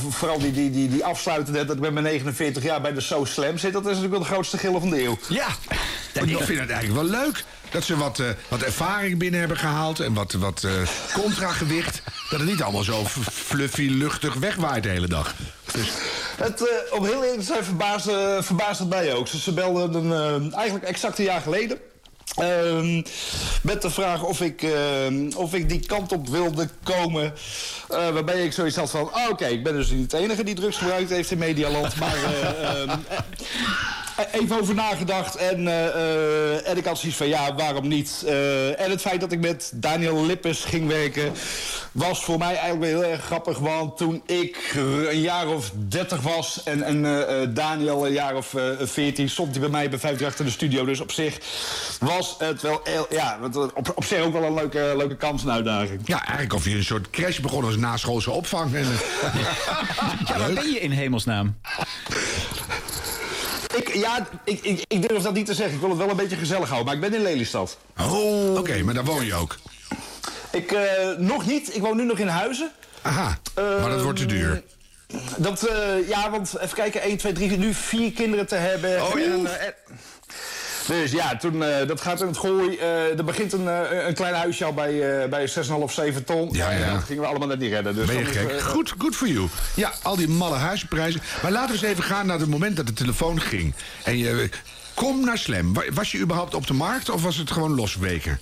vooral die, die, die, die afsluitende dat ik met mijn 49 jaar bij de So Slam zit... dat is natuurlijk wel de grootste gillen van de eeuw. Ja. Ja, ik vind het eigenlijk wel leuk dat ze wat, eh, wat ervaring binnen hebben gehaald en wat, wat eh, contragewicht. Dat het niet allemaal zo fluffy, luchtig wegwaait de hele dag. Dus, Het, eh, om heel eerlijk te zijn verbaasde, verbaasde het mij ook. Ze, ze belden een, eh, eigenlijk exact een jaar geleden. Ehm, met de vraag of ik, ehm, of ik die kant op wilde komen. eh, waarbij ik zoiets had van... Oké, ik ben dus niet de enige die drugs gebruikt heeft in Medialand. Maar eh, ehm, eh, even over nagedacht. En, eh, eh, en ik had zoiets van, ja, waarom niet? Eh, en het feit dat ik met Daniel Lippes ging werken... was voor mij eigenlijk wel heel erg grappig. Want toen ik een jaar of 30 was... en, en eh, eh, Daniel een jaar of eh, 14... stond hij bij mij bij 58 in de studio. Dus op zich was het wel... heel- ja, eh, op, op zich ook wel een leuke, leuke kans en uitdaging. ja, eigenlijk of je een soort crash begon als naschoolse opvang. En, eh, Ja, waar ben je in hemelsnaam? Ik, ja, ik, ik, ik durf dat niet te zeggen. Ik wil het wel een beetje gezellig houden. Maar ik ben in Lelystad. oh, oké, maar daar woon je ook. Ik, eh, nog niet. Ik woon nu nog in Huizen. Aha, maar dat wordt te duur. Dat, eh, ja, want even kijken, 1, 2, 3, nu vier kinderen te hebben. Oh, en, ja. en- dus ja, toen, eh, dat gaat in het gooi. eh, er begint een, eh, een klein huisje al bij, bij 6,5, 7 ton. Ja, ja. En dat gingen we allemaal net niet redden. Dus Ben je is, gek? Goed, good for you. Ja, al die malle huizenprijzen. Maar laten we eens even gaan naar het moment dat de telefoon ging. En je... Kom naar Slam. Wa- Was je überhaupt op de markt of was het gewoon losweken?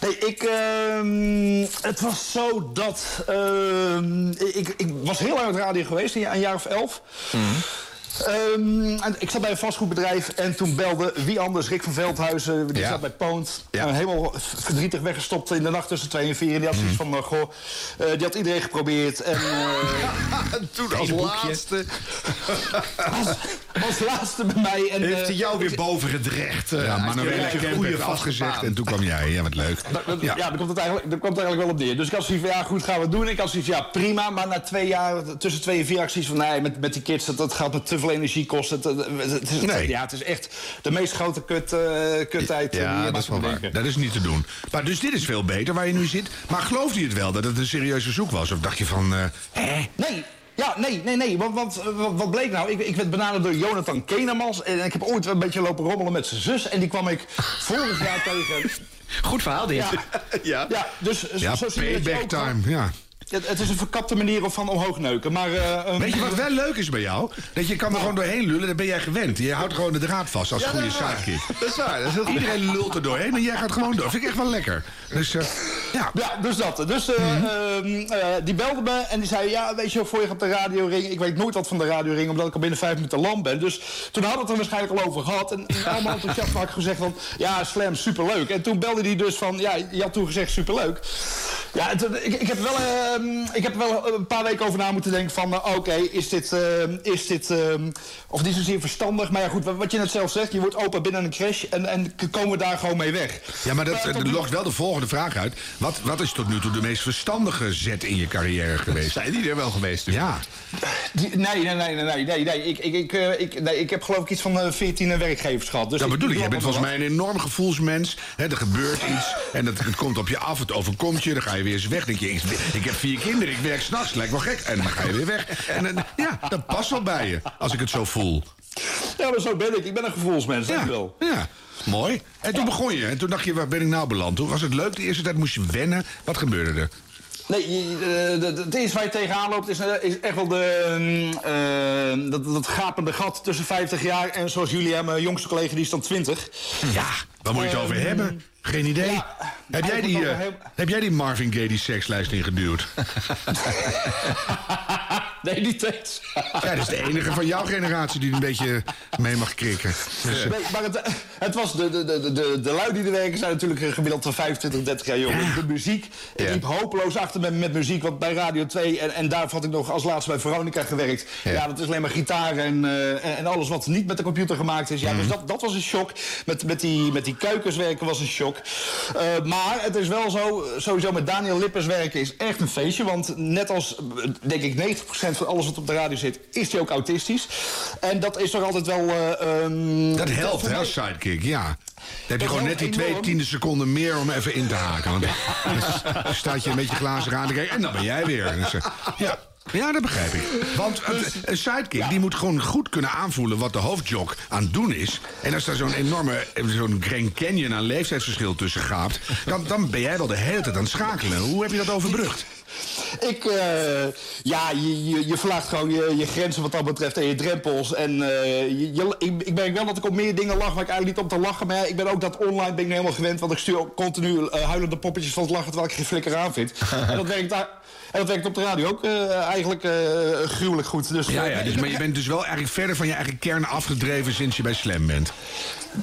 Nee, ik, ehm, het was zo dat... ehm, ik, ik was heel lang op radio geweest, een jaar of elf. Ehm, en ik zat bij een vastgoedbedrijf en toen belde wie anders, Rick van Veldhuizen. Die Ja. zat bij Poont. Ja. Eh, helemaal verdrietig weggestopt in de nacht tussen twee en vier. En die had zoiets van, eh, goh, eh, die had iedereen geprobeerd. En eh, Toen als laatste als, als laatste bij mij. En, heeft hij jou weer boven gedrecht. eh, Ja, hij Manuela heeft een Kemp goede afgezegd baan. en toen kwam jij. Ja, wat leuk. Dat- dat- ja, Ja. daar, komt het eigenlijk, daar komt het eigenlijk wel op neer. Dus ik had zoiets van, ja goed, gaan we het doen. Ik had zoiets van, ja prima. Maar na twee jaar, tussen twee en vier zoiets van... nee, met, met die kids, dat, dat gaat me te veel energie kosten. Het, het, is, Nee. Ja, het is echt de meest grote kut, eh, kutheid. eh, Ja, die je dat is wel waar. Dat is niet te doen. Maar dus dit is veel beter waar je nu zit. Maar geloofde je het wel dat het een serieuze zoek was? Of dacht je van... eh, hè? Nee, ja, nee, nee, nee. Want, want eh, wat, wat bleek nou? Ik, ik werd benaderd door Jonathan Kenemans. En ik heb ooit een beetje lopen rommelen met zijn zus. En die kwam ik vorig jaar tegen. Goed verhaal dit. Ja, Ja. ja dus Ja, zo zie je ook- time. Ja. Het, het is een verkapte manier van omhoog neuken. Maar, eh, Weet je wat wel leuk is bij jou? Dat je kan er gewoon doorheen lullen, dan ben jij gewend. Je houdt gewoon de draad vast als Ja, goede sidekick. Dat is waar. Dat is heel goed. Iedereen lult er doorheen en jij gaat gewoon door. Vind ik echt wel lekker. Dus eh, ja. Ja, dus dat. Dus eh, ehm, eh, die belde me en die zei... ja, weet je, voor je op de radio ring... ik weet nooit wat van de radio ring... omdat ik al binnen vijf minuten lam ben. Dus toen hadden we het er waarschijnlijk al over gehad. En en allemaal enthousiast had ik gezegd van... ja, Slam, superleuk. En toen belde hij dus van... ja, je had toen gezegd superleuk. Ja, toen- ik, ik, heb wel, ehm, ik heb er wel een paar weken over na moeten denken van... eh, oké, is dit... ehm, is dit ehm, of niet zozeer verstandig... maar ja, goed, wat, wat je net zelf zegt... je wordt open binnen een crash... en, en komen we daar gewoon mee weg. Ja, maar dat, dat nu- lokt wel de volgende vraag uit. Wat, wat is tot nu toe de meest verstandige zet in je carrière geweest? Zijn die er wel geweest? dus? Ja. Die- Nee, nee, nee, nee, nee, nee, nee. Ik, ik, ik, eh, ik, nee, ik heb geloof ik iets van eh, 14 werkgevers gehad. Dus Dat bedoel ik. Jij bent volgens mij. een enorm gevoelsmens. Hè, er gebeurt iets en het, het komt op je af, het overkomt je. Dan ga je weer eens weg. denk je, ik, ik heb vier kinderen, ik werk s'nachts, lijkt wel gek. En dan ga je weer weg. En dan- ja, dat past wel bij je, als ik het zo voel. Ja, maar zo ben ik. Ik ben een gevoelsmens, Ja, wel. ja, mooi. En toen begon je. En toen dacht je, waar ben ik nou beland? Toen was het leuk. De eerste tijd moest je wennen. Wat gebeurde er? Nee, eh, het eerste waar je tegenaan loopt is, eh, is echt wel de, mm, eh, dat, dat gapende gat tussen 50 jaar en zoals jullie mijn jongste collega die is dan 20. Ja, waar moet je het over Ehm, hebben? Geen idee. ja, heb, jij die, eh, heel- heb jij die Marvin Gaye die sekslijst ingeduwd? nee, niet eens. Ja, dat is de enige van jouw generatie die een beetje mee mag krikken. Dus, eh, Nee, maar het, het was de, de, de, de, de lui die er werken zijn natuurlijk gemiddeld van 25, 30 jaar jong. De muziek ik liep hopeloos achter met, met muziek. Want bij Radio 2, en, en daar had ik nog als laatste bij Veronica gewerkt. Ja, dat is alleen maar gitaar en, eh, en, alles wat niet met de computer gemaakt is. Ja, Mhm. Dus dat, dat was een shock. Met, met, die, met die kuikens werken was een shock. Eh, maar het is wel zo, sowieso met Daniel Lippers werken is echt een feestje. Want net als, denk ik, 90% van alles wat op de radio zit, is hij ook autistisch. En dat is toch altijd wel... eh, ehm, dat helpt, hè, sidekick, ja. Dan heb je gewoon net die twee tiende seconden meer om even in te haken. Want dan staat je een beetje glazig aan te kijken en dan ben jij weer. Ja. Ja, dat begrijp ik. Want het- een sidekick die moet gewoon goed kunnen aanvoelen wat de hoofdjok aan het doen is. En als daar zo'n enorme, zo'n Grand Canyon aan leeftijdsverschil tussen gaapt, dan, dan ben jij wel de hele tijd aan het schakelen. Hoe heb je dat overbrugd? Ik, eh, ja, je, je, je verlaagt gewoon je, je grenzen wat dat betreft en je drempels. En eh, je, ik, ik merk wel dat ik op meer dingen lach waar ik eigenlijk niet om te lachen. Maar ja, ik ben ook dat online ben ik helemaal gewend. Want ik stuur continu eh, huilende poppetjes van het lachen terwijl ik geen flikker aan vind. en dat werkt daar. En dat werkt op de radio ook eigenlijk eh, gruwelijk goed. Dus, Ja, ja, dus, maar je bent dus wel eigenlijk verder van je eigen kern afgedreven sinds je bij Slam bent.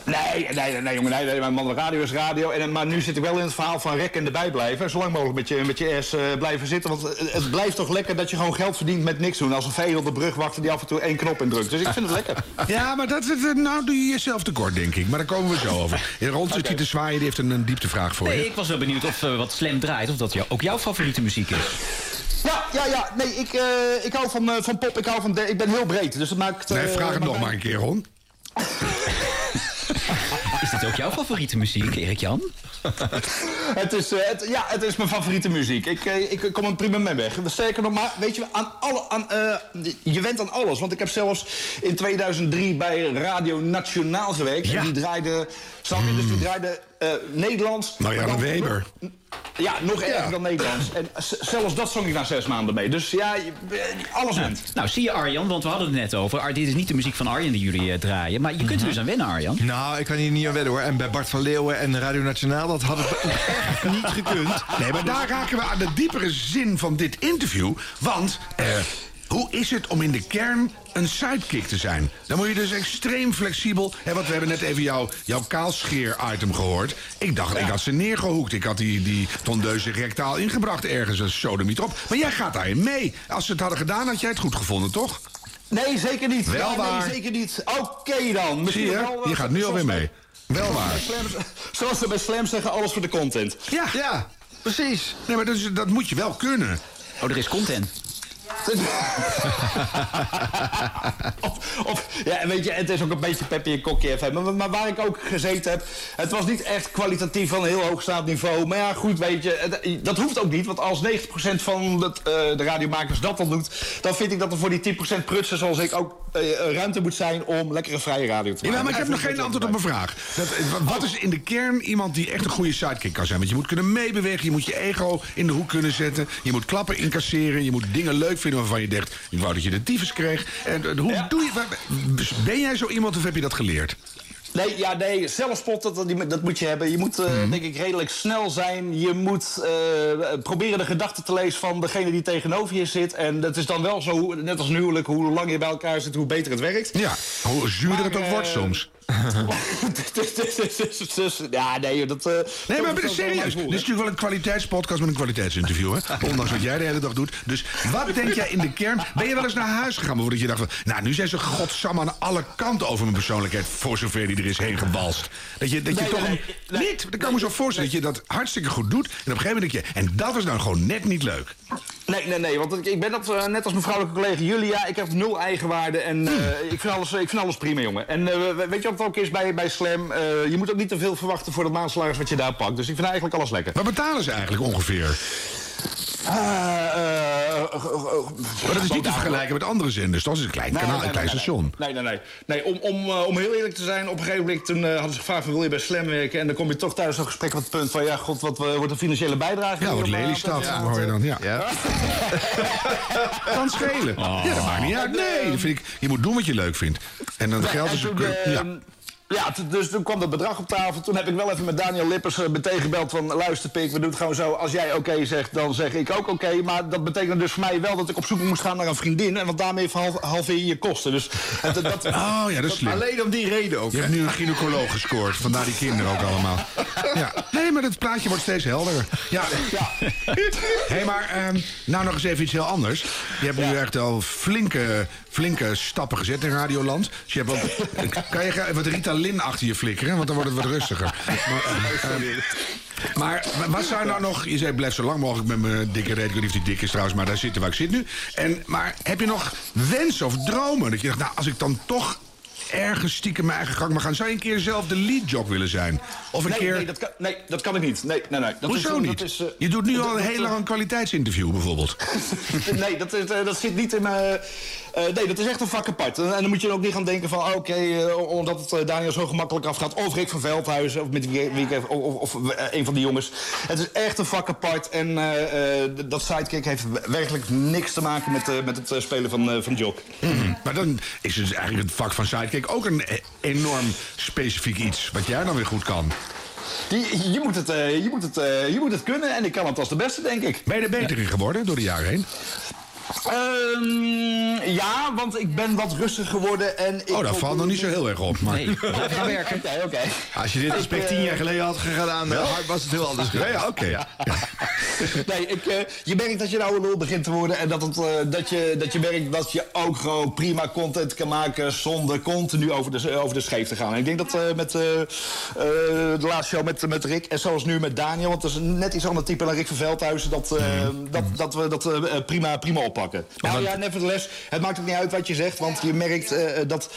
Nee, nee, nee, jongen, nee, nee, mijn man, radio is radio. En, maar nu zit ik wel in het verhaal van rek en erbij blijven. Zo lang mogelijk met je, met je ass eh, blijven zitten. Want het, het blijft toch lekker dat je gewoon geld verdient met niks doen. Als een vee op de brug wachten die af en toe één knop indrukt. Dus ik vind het lekker. Ja, maar dat, is- nou doe je jezelf tekort, denk ik. Maar daar komen we zo over. In Rond zit hij te zwaaien, die heeft een, een dieptevraag voor Nee, je. ik was wel benieuwd of eh, wat Slam draait, of dat jou, ook jouw favoriete muziek is. Ja, ja, ja. Nee, ik, eh, ik hou van, eh, van pop. Ik, hou van de, ik ben heel breed. Dus dat maakt... Nee, eh, vraag het nog maar een keer, Ron. Is dit ook jouw favoriete muziek, Erik-Jan? het is, eh, het, ja, het is mijn favoriete muziek. Ik, eh, ik kom er prima mee weg. Sterker nog, maar weet je, aan alle, aan, eh, je went aan alles. Want ik heb zelfs in 2003 bij Radio Nationaal gewerkt. En die draaide, snap je, dus die draaide eh, Nederlands. Marianne dan- Weber. Ja, nog erger dan Nederlands. En zelfs dat zong ik na zes maanden mee. Dus ja, je- eh, alles went. Nou, zie je Arjan, want we hadden het net over. Ar- dit is niet de muziek van Arjan die jullie eh, draaien. Maar je kunt er dus aan wennen, Arjan. Nou, ik kan hier niet aan wedden hoor. En bij Bart van Leeuwen en Radio Nationaal, dat had het echt niet gekund. Nee, maar daar raken we aan de diepere zin van dit interview. Want, eh, hoe is het om in de kern een sidekick te zijn? Dan moet je dus extreem flexibel... Hè, want we hebben net even jouw, jouw kaalscheer-item gehoord. Ik dacht, ik had ze neergehoekt. Ik had die, die tondeuze rectaal ingebracht ergens. Een sodemiet op. Maar jij gaat daarin mee. Als ze het hadden gedaan, had jij het goed gevonden, toch? Nee, zeker niet. Wel Ja, waar. Nee, zeker niet. Oké dan. Zie je? wel, eh, Je gaat nu alweer mee. Wel waar. Slam- Zoals ze bij Slam zeggen, alles voor de content. Ja, ja precies. Nee, maar dat, is- dat moet je wel kunnen. Oh, er is content. Of, of, ja, weet je, het is ook een beetje Peppy en Kokkie FM. Maar, maar waar ik ook gezeten heb, het was niet echt kwalitatief van een heel hoogstaand niveau. Maar ja, goed, weet je, het- dat hoeft ook niet. Want als 90% van het, eh, de radiomakers dat al doet, dan vind ik dat er voor die 10% prutsen zoals ik ook eh, ruimte moet zijn om lekkere vrije radio te maken. Ja, maar ik heb nog geen antwoord op mijn vraag. Dat, eh, wa- wat is in de kern iemand die echt een goede sidekick kan zijn? Want je moet kunnen meebewegen, je moet je ego in de hoek kunnen zetten... je moet klappen incasseren, je moet dingen leuk vinden waarvan je denkt... ik wou dat je de tyfus kreeg. En eh, hoe doe je... Ben jij zo iemand of heb je dat geleerd? Nee, ja, nee, zelfspot, dat, dat, dat moet je hebben. Je moet, eh, Mhm. denk ik, redelijk snel zijn. Je moet eh, proberen de gedachten te lezen van degene die tegenover je zit. En dat is dan wel zo, net als een huwelijk, hoe lang je bij elkaar zit, hoe beter het werkt. Ja, hoe zuurder het ook wordt soms. Dus- dus- ja, nee, dat... eh, Nee, maar dat- serieus. Dit is natuurlijk wel een kwaliteitspodcast met een kwaliteitsinterview, hè? Ondanks wat jij de hele dag doet. Dus wat denk jij in de kern? Ben je wel eens naar huis gegaan bijvoorbeeld dat je dacht van... nou, nu zijn ze godsamme aan alle kanten over mijn persoonlijkheid... voor zover die er is heen gewalst. Dat je, dat je Nee, toch... nee, een- niet, dat kan ik me zo voorstellen dat je dat hartstikke goed doet... en op een gegeven moment denk je... en dat is nou gewoon net niet leuk. Nee, nee, nee, want ik- ben dat, eh, net als mijn vrouwelijke collega Julia. Ik heb nul eigenwaarde en eh, ik, vind alles, ik vind alles prima, jongen. En we- weet je wat ook is bij, bij Slam? Eh, je moet ook niet te veel verwachten voor het maandsalaris wat je daar pakt. Dus ik vind eigenlijk alles lekker. Wat betalen ze eigenlijk ongeveer? Maar dat is niet te vergelijken met andere zenders. Dat is een klein Nee, kanaal, nee, een klein nee, nee, station. Nee, nee, nee. nee om, om, eh, om heel eerlijk te zijn, op een gegeven moment toen, eh, hadden ze gevraagd... van, wil je bij Slam werken? En dan kom je toch thuis zo'n gesprek met het punt van... ja, god, wat eh, wordt de financiële bijdrage? Ja, wat eh, Lelystad, ja, hoor je dan. Ja. Ja. Kan schelen. Ja, dat maakt niet uit. Nee, dat vind ik, je moet doen wat je leuk vindt. En dan geldt en eh, ja. Ja, dus toen kwam dat bedrag op tafel. Toen heb ik wel even met Daniel Lippers uh, meteen gebeld van... luister Pik, we doen het gewoon zo. Als jij oké zegt, dan zeg ik ook oké. Maar dat betekende dus voor mij wel dat ik op zoek moest gaan naar een vriendin. En want daarmee verhal- halveer je kosten. Dus dat, Oh ja, dat is. Alleen om die reden ook. Je hè? hebt nu een gynaecoloog gescoord, vandaar die kinderen ook allemaal. Ja. Nee, maar het plaatje wordt steeds helderder. Ja. Hé, maar ehm, nou nog eens even iets heel anders. Je hebt nu echt al flinke, flinke stappen gezet in Radioland. Dus je hebt ook, kan je wat Ritalin achter je flikkeren, want dan wordt het wat rustiger. Maar, ehm, maar wat zou nou nog... Je zei, blijf zo lang mogelijk met mijn dikke reet. Ik weet niet of die dik is trouwens, maar daar zitten waar ik zit nu. En, maar heb je nog wensen of dromen? Dat je dacht, nou, als ik dan toch ergens stiekem mijn eigen gang mag gaan... zou je een keer zelf de lead jock willen zijn? Of een nee, keer... nee, dat kan, nee, dat kan ik niet. Nee, nee, nee. Dat Hoezo is, niet? Dat is, eh, je doet nu dat- al een heel lang een kwaliteitsinterview bijvoorbeeld. nee, dat, is, eh, dat zit niet in mijn... eh, nee, dat is echt een vak apart. En, en dan moet je ook niet gaan denken van... oké, eh, omdat het eh, Daniel zo gemakkelijk afgaat... of Rick van Veldhuizen, of met wie, wie ik even, of, of een van die jongens. Het is echt een vak apart. En dat sidekick heeft werkelijk niks te maken met, met het spelen van, van Jock. Maar dan is dus eigenlijk het vak van sidekick ook een e- enorm specifiek iets... wat jij dan weer goed kan. Je, je, moet het, je, moet het, je moet het kunnen en ik kan het als de beste, denk ik. Ben je er beter in geworden door de jaren heen? Ehm, ja, want ik ben wat rustiger geworden en... Ik Oh, dat valt nog niet zo heel erg op. Maar... Nee, blijf gaan werken. Oké, oké. Als je dit aspect tien jaar geleden had gedaan, eh, was het heel anders. Ja, ja, oké. Nee, ik, eh, je merkt dat je een oude lul begint te worden... en dat, het, eh, dat, je, dat je merkt dat je ook gewoon prima content kan maken... zonder continu over de, over de scheef te gaan. En ik denk dat eh, met eh, eh, de laatste show met, met Rick... en zoals nu met Daniel, want dat is een net iets ander type dan Rick van Veldhuizen... dat, eh, dat, dat we dat eh, prima, prima oppakken. Nou ja, nevertheless, het maakt ook niet uit wat je zegt... want je merkt eh, dat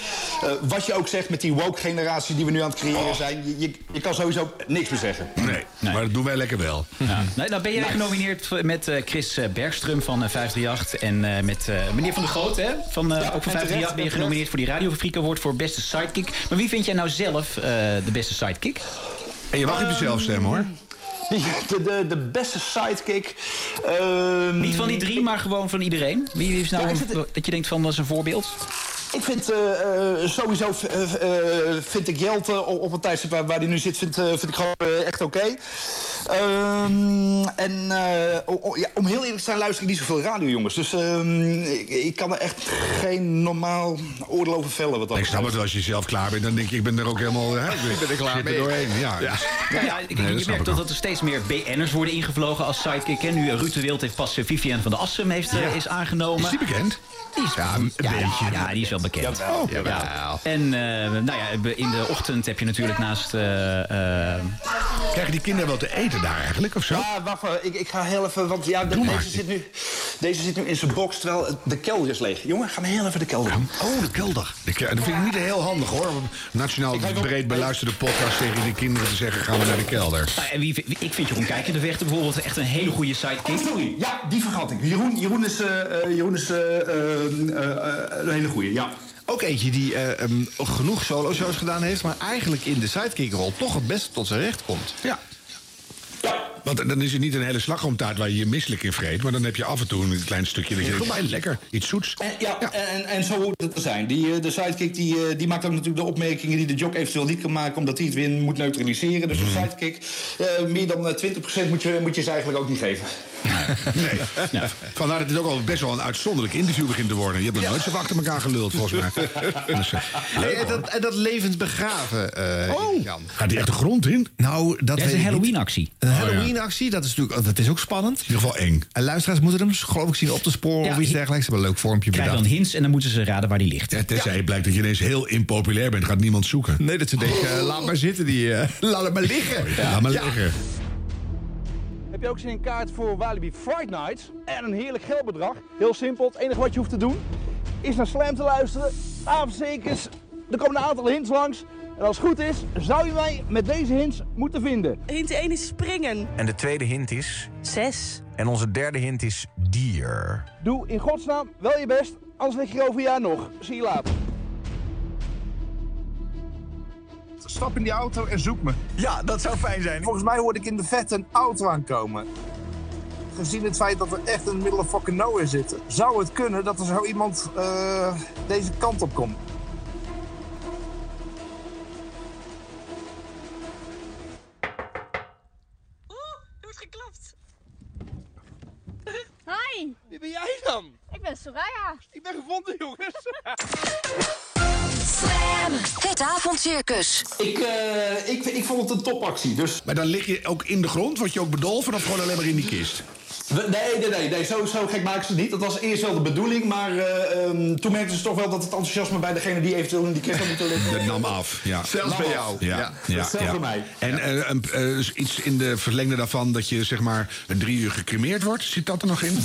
eh, wat je ook zegt met die woke-generatie... die we nu aan het creëren zijn... Je, je, je kan sowieso niks meer zeggen. Nee, maar dat doen wij lekker wel. Ja. Nee, nou ben jij genomineerd met eh, Chris eh, Bergström van eh, 538 en eh, met eh, meneer Van der Groot, hè? Van, eh, Ja, ook van en 538 ben je genomineerd voor die Radiofabriek Award voor beste sidekick. Maar wie vind jij nou zelf eh, de beste sidekick? En je mag op jezelf stemmen hoor. De, de, de beste sidekick. ehm, Niet van die drie, maar gewoon van iedereen. Wie is nou Ja, een- dat je denkt van dat is een voorbeeld? Ik vind eh, eh, sowieso eh, vind ik Jelte op, op het tijdstip waar, waar hij nu zit, vind, eh, vind ik gewoon echt oké. Ehm, en eh, ja, om heel eerlijk te zijn luister ik niet zoveel radio, jongens. Dus ehm, ik, ik kan er echt geen normaal oordeel over vellen. Wat dat Ik snap het wel, als je zelf klaar bent, dan denk je, ik ben er ook helemaal... Hè, ik ben er klaar mee. doorheen. Ja, Ja. dus- Nou ja, ik, Nee, dat je merkt toch dat er steeds meer BN'ers worden ingevlogen als sidekick. En nu Ruud de Wild heeft pas Vivian van der Assem heeft, is aangenomen. Is die bekend? Die is ja, een beetje. Ja, die is wel bekend. Oh, Ja. En eh, nou ja, in de ochtend heb je natuurlijk naast... eh, eh, Krijgen die kinderen wel te eten daar eigenlijk, of zo? Ja, wacht even. Ik, ik ga heel even, want ja, de- deze, zit nu, deze zit nu in zijn box, terwijl de kelder is leeg. Jongen, ga maar heel even de kelder. Oh, de kelder. De ke- dat vind ik niet heel handig hoor. Nationaal breed beluisterde podcast tegen die kinderen te zeggen: gaan we naar de kelder. nou, en wie, wie- ik vind Jeroen Kijken de Vechter bijvoorbeeld echt een hele goede sidekick. Sorry, ja, die vergat ik. Jeroen, Jeroen is, Jeroen is een hele goeie, ja. Ook eentje die eh, ehm, genoeg solo-shows gedaan heeft... maar eigenlijk in de sidekick-rol toch het beste tot zijn recht komt. Ja. Want dan is het niet een hele slagroomtaart waar je je misselijk in vreet. Maar dan heb je af en toe een klein stukje dat je denkt, "Oh, lekker, iets zoets. En, ja, En, en zo hoort het te zijn. Die, eh, de sidekick die, eh, die maakt ook natuurlijk de opmerkingen die de jock eventueel niet kan maken... omdat hij het weer moet neutraliseren. Dus de sidekick, eh, meer dan eh, 20% moet je, moet je ze eigenlijk ook niet geven. Nee. Vandaar dat het ook al best wel een uitzonderlijk interview begint te worden. Je hebt nog nooit zo achter elkaar geluld, volgens mij. Dus, Hey, en, dat, en dat levend begraven, eh, Oh. Jan. Gaat die echt de grond in? Nou, dat Dat is een. Halloween-actie. Een ja. Halloween-actie, dat is natuurlijk dat is ook spannend. In ieder geval eng. En luisteraars moeten hem, geloof ik, zien op te sporen Ja, of iets dergelijks. Ze hebben een leuk vormpje Krijg bedacht. dan hints en dan moeten ze raden waar die ligt. Ja, tenzij het blijkt dat je ineens heel impopulair bent, gaat niemand zoeken. Nee, dat ze denken, eh, laat maar zitten, die, eh, laat het maar liggen. Laat maar liggen. Heb je ook zin in een kaart voor Walibi Fright Nights? En een heerlijk geldbedrag. Heel simpel, het enige wat je hoeft te doen is naar Slam te luisteren. Avondzekers, er komen een aantal hints langs. En als het goed is, zou je mij met deze hints moeten vinden. Hint 1 is springen. En de tweede hint is... 6. En onze derde hint is dier. Doe in godsnaam wel je best, anders lig je er over een jaar nog. Zie je later. Stap in die auto en zoek me. Ja, dat zou fijn zijn. Volgens mij hoorde ik in de vette een auto aankomen. Gezien het feit dat we echt in the middle of fucking nowhere zitten, zou het kunnen dat er zo iemand eh, deze kant op komt. Wie ben jij dan? Ik ben Soraya. Ik ben gevonden, jongens. Het avondcircus. Ik, eh, ik, ik vond het een topactie. Dus... Maar dan lig je ook in de grond, word je ook bedolven of gewoon alleen maar in die kist? We- Nee, nee, nee, nee zo, zo gek maken ze het niet. Dat was eerst wel de bedoeling, maar eh, ehm, toen merkten ze toch wel dat het enthousiasme bij degene die eventueel in die kist had moeten liggen. Dat nam af, ja. Zelfs bij jou. Ja, Ja, ja, zelfs ja. bij mij. En eh, een- eh, iets in de verlengde daarvan dat je zeg maar een drie uur gecremeerd wordt. Zit dat er nog in?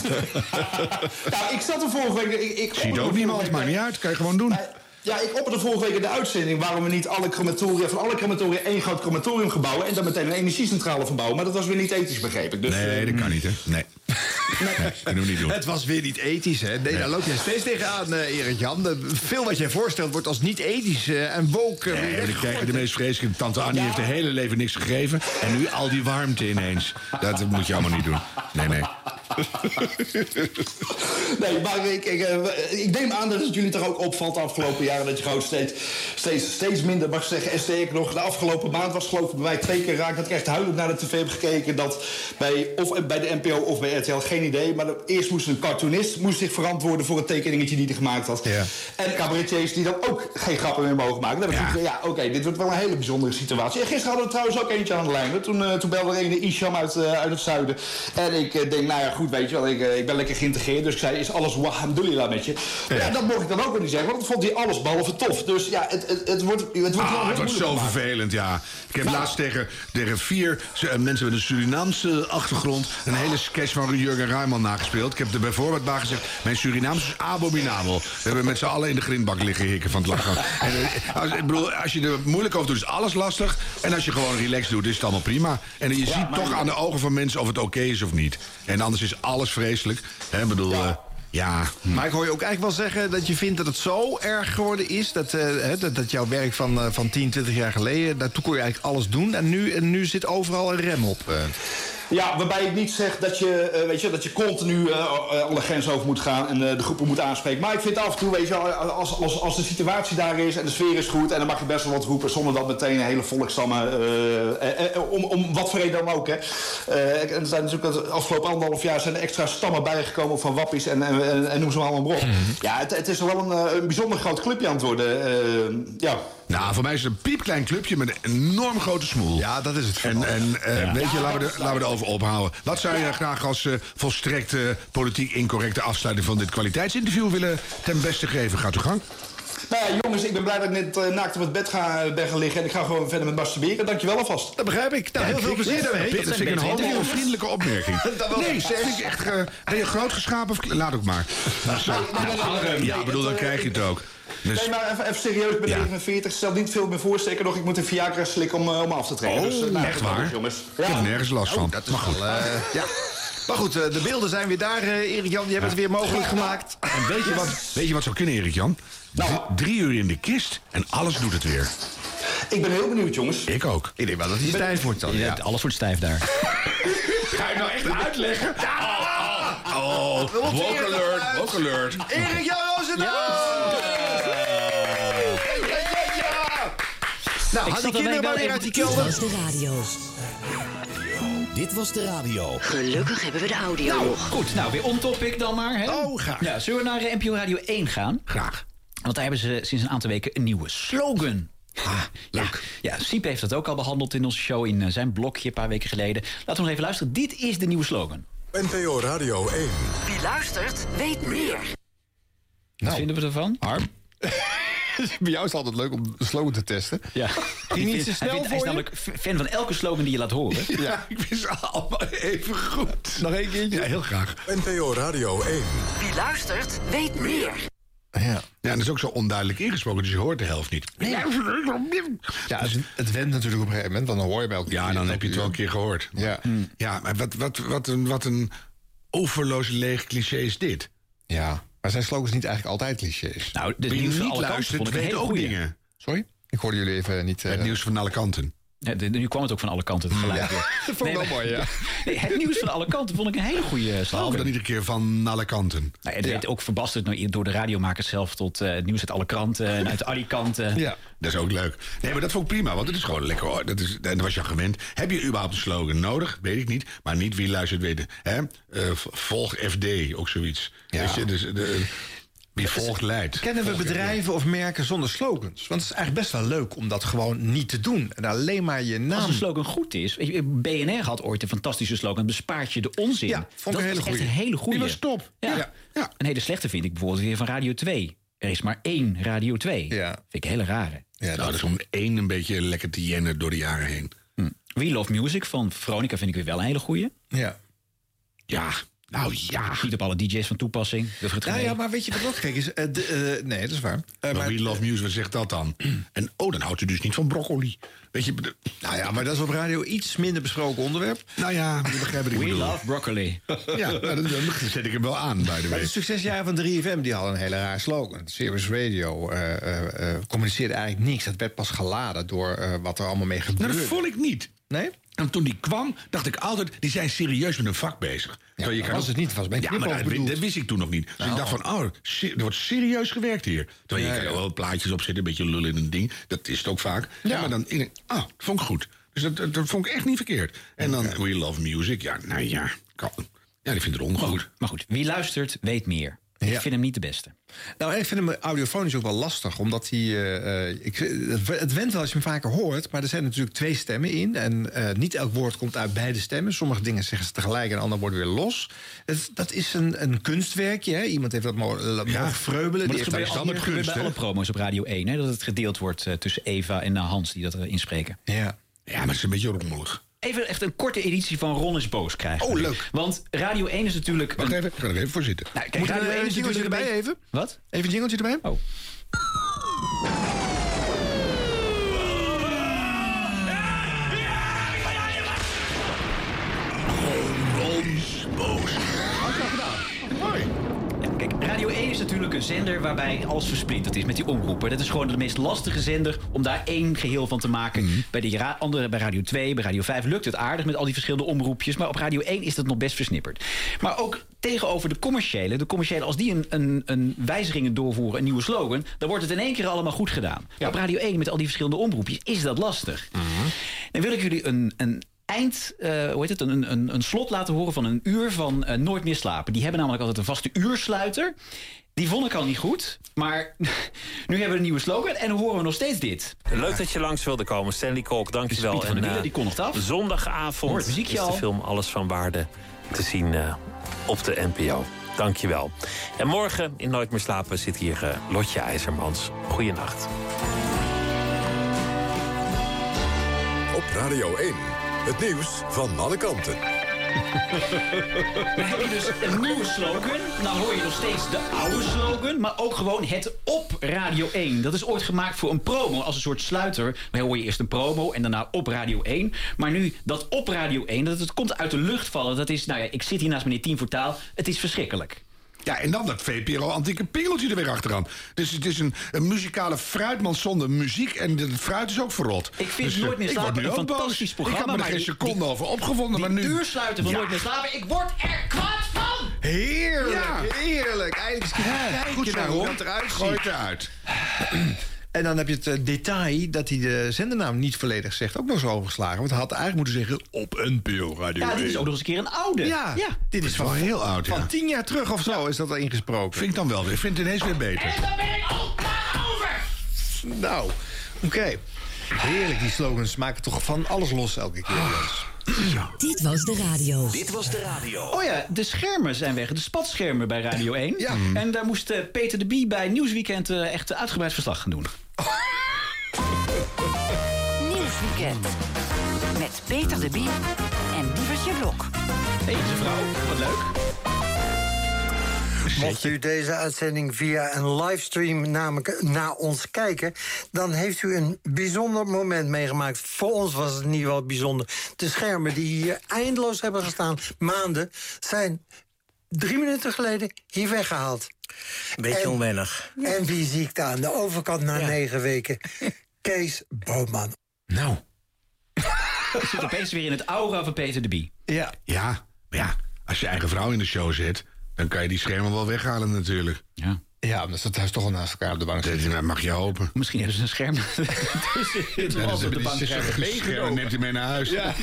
Nou, ik zat er vorige week... Ik, ik Ziet ook niemand, maakt niet uit. Kan je gewoon doen. Ja, ik opperde vorige week in de uitzending waarom we niet alle crematoria, van alle crematoria één groot crematorium gebouwen en dan meteen een energiecentrale verbouwen. Maar dat was weer niet ethisch, begreep ik. Dus, Nee, dat kan niet, hè? Nee. Nee, we niet doen. Het was weer niet ethisch, hè? Nee, daar loop je steeds tegenaan, eh Erik Jan. De- Veel wat jij voorstelt wordt als niet ethisch eh, en woke. eh, Nee, weer dan krijg je de meest vreselijke. Tante Annie heeft haar hele leven niks gegeven. En nu al die warmte ineens. Dat moet je allemaal niet doen. Nee, nee. Nee, maar ik, ik, eh, ik neem aan dat het jullie toch ook opvalt de afgelopen jaren... dat je gewoon steeds, steeds, steeds minder mag zeggen. En sterker nog, de afgelopen maand was geloof ik bij mij twee keer raak... dat ik echt huilend naar de tv heb gekeken... dat bij, of bij de NPO of bij RTL, geen idee... maar eerst moest een cartoonist moest zich verantwoorden... voor een tekeningetje die hij gemaakt had. En cabaretiers die dan ook geen grappen meer mogen maken. Dan heb ik zoiets van, ja, oké, dit wordt wel een hele bijzondere situatie. En gisteren hadden we trouwens ook eentje aan de lijn. hè. Toen, eh, toen belde er een Isham uit, eh, uit het zuiden. En ik eh, denk, nou ja, goed, weet je wel, ik, eh, ik ben lekker geïntegreerd. Dus ik zei, is alles alhamdulillah met je? Ja, dat mocht ik dan ook wel niet zeggen, want dat vond hij alles behalve tof. Dus ja, het, het, het wordt, het wordt wel Ah, het wordt zo gemaakt. vervelend, ja. Ik heb laatst tegen, tegen vier eh, mensen met een Surinaamse achtergrond... een hele sketch van Jurgen Ruijman nagespeeld. Ik heb er bijvoorbeeld bij gezegd... mijn Surinaams is abominabel. We hebben met z'n allen in de grindbak liggen hikken van het lachen. En, eh, als, ik bedoel, als je er moeilijk over doet, is alles lastig. En als je gewoon relaxed doet, is het allemaal prima. En je Ja, ziet toch aan de ogen van mensen of het oké is of niet. En anders is alles vreselijk. Hè, ik bedoel, eh, ja... Maar ik hoor je ook eigenlijk wel zeggen dat je vindt dat het zo erg geworden is. Dat, hè, dat, dat jouw werk van, eh, van 10, 20 jaar geleden, daartoe kon je eigenlijk alles doen. En nu, en nu zit overal een rem op. eh. Ja, waarbij ik niet zeg dat je, eh, weet je, dat je continu eh, eh, alle grenzen over moet gaan en de groepen moet aanspreken. Maar ik vind af en toe, weet je, als, als, als de situatie daar is en de sfeer is goed... en dan mag je best wel wat roepen zonder dat meteen een hele volkstammen... om, om wat voor reden dan ook, hè. En er zijn natuurlijk de afgelopen anderhalf jaar zijn er extra stammen bijgekomen van wappies en, en, en, noem ze maar allemaal op. Ja, het, het is wel een, een bijzonder groot clubje aan het worden. ja. Nou, voor mij is het een piepklein clubje met een enorm grote smoel. Ja, dat is het En, en eh, Ja. weet je, laten we, dat er, laten we erover ophouden. Wat zou je graag als eh, volstrekt eh, politiek incorrecte afsluiting van dit kwaliteitsinterview willen ten beste geven? Gaat uw gang. Nou ja, jongens, ik ben blij dat ik net eh, naakt op het bed ga, ben gaan liggen en ik ga gewoon verder met masturberen. Dankjewel alvast. Dat begrijp ik. Nou, heel veel plezier daarmee. Dat vind ik een homo vriendelijke opmerking. Dat wel nee, vind ik echt... eh, ben je groot geschapen of... Laat ook maar. Zo- Ja, ik bedoel, dan krijg je het ook. Dus, Nee, maar even, even serieus, ik ben Ja. 49, stel niet veel meer voorsteken, nog ik moet een Viagra slikken om, eh, om af te trekken. dus, eh, nou, echt waar? is, jongens. Ik heb er nergens last van. Dat is Maar goed. wel, eh, ja. Maar goed, eh, de beelden zijn weer daar, eh, Erik Jan. Je hebt het weer mogelijk gemaakt. En weet je wat, weet je wat zou kunnen, Erik-Jan? Nou. Drie, drie uur in de kist en alles doet het weer. Ik ben heel benieuwd, jongens. Ik ook. Ik denk wel dat hij stijf wordt dan. Ja. Alles wordt stijf daar. Ga je nou echt uitleggen? Oh, woke alert, woke alert. Erik Jan Roosendaal! Ja, Nou, Ik had die kinderen wel maar weer even uit die kelder. was de radio. Dit was de radio. Gelukkig hebben we de audio Nou, nog. goed. Nou, weer on topic dan maar. Hè? Oh, graag. Ja, zullen we naar eh, NPO Radio 1 gaan? Graag. Want daar hebben ze sinds een aantal weken een nieuwe slogan. Ah, leuk. Ja, ja Siep heeft dat ook al behandeld in onze show in eh, zijn blokje een paar weken geleden. Laten we nog even luisteren. Dit is de nieuwe slogan. NPO Radio 1. Wie luistert, weet meer. Wat vinden we ervan? Harm? Bij jou is het altijd leuk om de slogan te testen. Ja. Ging niet Hij te snel hij, is voor je? namelijk fan van elke slogan die je laat horen. Ja, ik vind ze allemaal even goed. Nog één keertje? Ja, heel graag. NPO Radio 1. Wie luistert, weet meer. Ja. Ja, en dat is ook zo onduidelijk ingesproken, dus je hoort de helft niet. Ja, het, het went natuurlijk op een gegeven moment, want dan hoor je bij elkaar. Ja, dan heb je het wel een keer gehoord. Ja. Ja, maar wat, wat, wat, een, wat een overloos leeg cliché is dit. ja, maar zijn slogans niet eigenlijk altijd clichés? Nou, de nieuws van alle kanten vond ik een hele dingen. Sorry? Ik hoorde jullie even niet... eh, Het nieuws van alle kanten. Ja, nu kwam het ook van alle kanten tegelijk Ja, dat vond ik wel maar- mooi, ja. Nee, het nieuws van alle kanten vond ik een hele goede Of slag. dan iedere keer van alle kanten. Nou, het werd ook verbasterd door- door de radiomakers zelf tot eh, het nieuws uit alle kranten en uit alle kanten. Ja, dat is ook leuk. Nee, maar dat vond ik prima, want het is gewoon lekker. hoor. Dat is, en dat was je gewend. Heb je überhaupt een slogan nodig? Weet ik niet. Maar niet wie luistert weten. Hè? Eh, volg FD, ook zoiets. Weet je, dus, de, wie volgt leidt. Kennen we bedrijven of merken zonder slogans? Want het is eigenlijk best wel leuk om dat gewoon niet te doen. En alleen maar je naam... Als een slogan goed is. weet je, BNR had ooit een fantastische slogan. Bespaart je de onzin. Ja, vond ik dat een hele is echt goeie. een hele goede. Die was top. Ja. Ja. Een hele slechte vind ik bijvoorbeeld weer van Radio 2. Er is maar één Radio 2. Ja. Vind ik een hele rare. Ja, nou, dat is om één een beetje lekker te jennen door de jaren heen. We Love Music van Veronica vind ik weer wel een hele goeie. Ja. Ja, nou ja. Niet op alle DJ's van toepassing. Het Ja, maar weet je wat ook gek is? Eh, de, eh, nee, dat is waar. Eh, maar We Love Music, wat zegt dat dan? En oh, dan houdt u dus niet van broccoli. Weet je, de- Nou ja, maar dat is op radio iets minder besproken onderwerp. nou ja, je begrijpt wat ik We bedoel. love broccoli. Ja, nou, dat, dat zet ik hem wel aan, by the Maar way. de succesjaren van 3FM die hadden een hele raar slogan. Serious Radio eh, eh, eh, communiceerde eigenlijk niks. Dat werd pas geladen door eh, wat er allemaal mee Nou, gebeurde. dat vond ik niet. Nee? En toen die kwam, dacht ik altijd, die zijn serieus met een vak bezig. Dat was het niet, was bij Ja, maar dat, bedoeld. dat wist ik toen nog niet. Dus Nou. ik dacht van, oh, er wordt serieus gewerkt hier. Terwijl Ja, je kan ja. er wel plaatjes op zetten, een beetje lullen in een ding. Dat is het ook vaak. Ja. maar dan, ah, dat vond ik goed. Dus dat, dat, dat vond ik echt niet verkeerd. En dan, We Love Music, ja, nou ja. kan- Ja, die vindt het Maar ongoed. goed, maar goed, wie luistert weet meer. Ik vind hem niet de beste. Nou, ik vind hem audiofonisch ook wel lastig. Omdat hij. eh, eh, ik, het, went wel als je hem vaker hoort. Maar er zijn natuurlijk twee stemmen in. En eh, niet elk woord komt uit beide stemmen. Sommige dingen zeggen ze tegelijk en andere worden weer los. Het, dat is een, een kunstwerkje. Hè? Iemand heeft dat mogen, mogen vreubelen. Maar dat gebeurt, standaard bij alle promo's op Radio 1. Hè, dat het gedeeld wordt tussen Eva en Hans die dat inspreken. Ja. Ja, maar het is een beetje rommelig. Even echt een korte editie van Ron is boos krijgen. Oh, leuk. Want Radio 1 is natuurlijk... Wacht een- even, ik ga er even voor zitten. Nou, kijk, Moeten we Radio 1 een erbij even? Wat? Even een jingeltje erbij? Oh. Natuurlijk een zender waarbij alles versplinterd is met die omroepen. Dat is gewoon de meest lastige zender om daar één geheel van te maken. Mhm. Bij ra- andere, bij Radio 2, bij Radio 5 lukt het aardig met al die verschillende omroepjes. Maar op Radio 1 is dat nog best versnipperd. Maar ook tegenover de commerciële. De commerciële, als die een, een, een wijzigingen doorvoeren, een nieuwe slogan, dan wordt het in één keer allemaal goed gedaan. Op Radio 1 met al die verschillende omroepjes is dat lastig. Mhm. Dan wil ik jullie een, een eind, eh, hoe heet het, een, een, een slot laten horen van een uur van eh, Nooit meer slapen. Die hebben namelijk altijd een vaste uursluiter. Die vond ik al niet goed, maar nu hebben we een nieuwe slogan en horen we nog steeds dit. Leuk dat je langs wilde komen. Stanley Kolk, dankjewel. Pieter van der Wielen, eh, die kondigt af. Zondagavond Hoort is de al. film Alles van Waarde te zien eh, op de NPO. Dankjewel. En morgen in Nooit meer slapen zit hier eh, Lotje IJzermans. Goeienacht. Op Radio 1. Het nieuws van alle kanten. We hebben dus een nieuwe slogan. Nou hoor je nog steeds de oude slogan, maar ook gewoon het op Radio 1. Dat is ooit gemaakt voor een promo, als een soort sluiter. Maar hoor je eerst een promo en daarna op Radio 1. Maar nu dat op Radio 1, dat het komt uit de lucht vallen. Dat is, nou ja, ik zit hier naast meneer Tien voor taal. Het is verschrikkelijk. Ja, en dan dat VPRO-antieke pingeltje er weer achteraan. Dus het is een, een muzikale fruitman zonder muziek. En het fruit is ook verrot. Ik vind Dus, Nooit eh, meer ik word slapen nu een ook boos. fantastisch programma. Ik heb me er geen seconde over opgevonden. Die maar nu... uursluiter van Ja. Nooit meer slapen, ik word er kwaad van! Heerlijk, Ja. heerlijk. Eindelijk eens kijken Goed naar hoe Ron. dat eruit Gooi ziet. het eruit. En dan heb je het eh, detail dat hij de zendernaam niet volledig zegt. Ook nog eens overgeslagen. Want hij had eigenlijk moeten zeggen op NPO Radio Ja, dit is 1. ook nog eens een keer een oude. Ja, ja. dit is is wel van, heel oud, ja. van tien jaar terug of zo is dat al ingesproken. Vind ik dan wel weer. Ik vind het ineens weer beter. daar ben ik ook klaar over! Nou, oké. Heerlijk, die slogans maken toch van alles los elke keer. Jens. Dit was de radio. Dit was de radio. Oh ja, de schermen zijn weg. De spatschermen bij Radio 1. Ja. En daar moest eh, Peter de Bie bij Nieuwsweekend eh, echt uitgebreid verslag gaan doen. Nieuwsweekend. Met Peter de Bie en Lievertje Blok. Hé, hey, vrouw. Wat leuk. Mocht u deze uitzending via een livestream namelijk naar ons kijken... dan heeft u een bijzonder moment meegemaakt. Voor ons was het ieder geval bijzonder. De schermen die hier eindeloos hebben gestaan, maanden... zijn drie minuten geleden hier weggehaald. Beetje En- onwennig. En wie zie ik daar aan de overkant na negen weken? Kees Bootman. Nou, zit opeens weer in het aura van Peter de Bie. Ja. Ja, maar ja, als je eigen vrouw in de show zet... dan kan je die schermen wel weghalen natuurlijk. Ja. Ja, omdat ze thuis toch al naast elkaar op de bank zitten. Dat mag je hopen. Misschien hebben ze een scherm tussen Ja, dus op de bank meegenomen. neemt hij mee naar huis. Ja.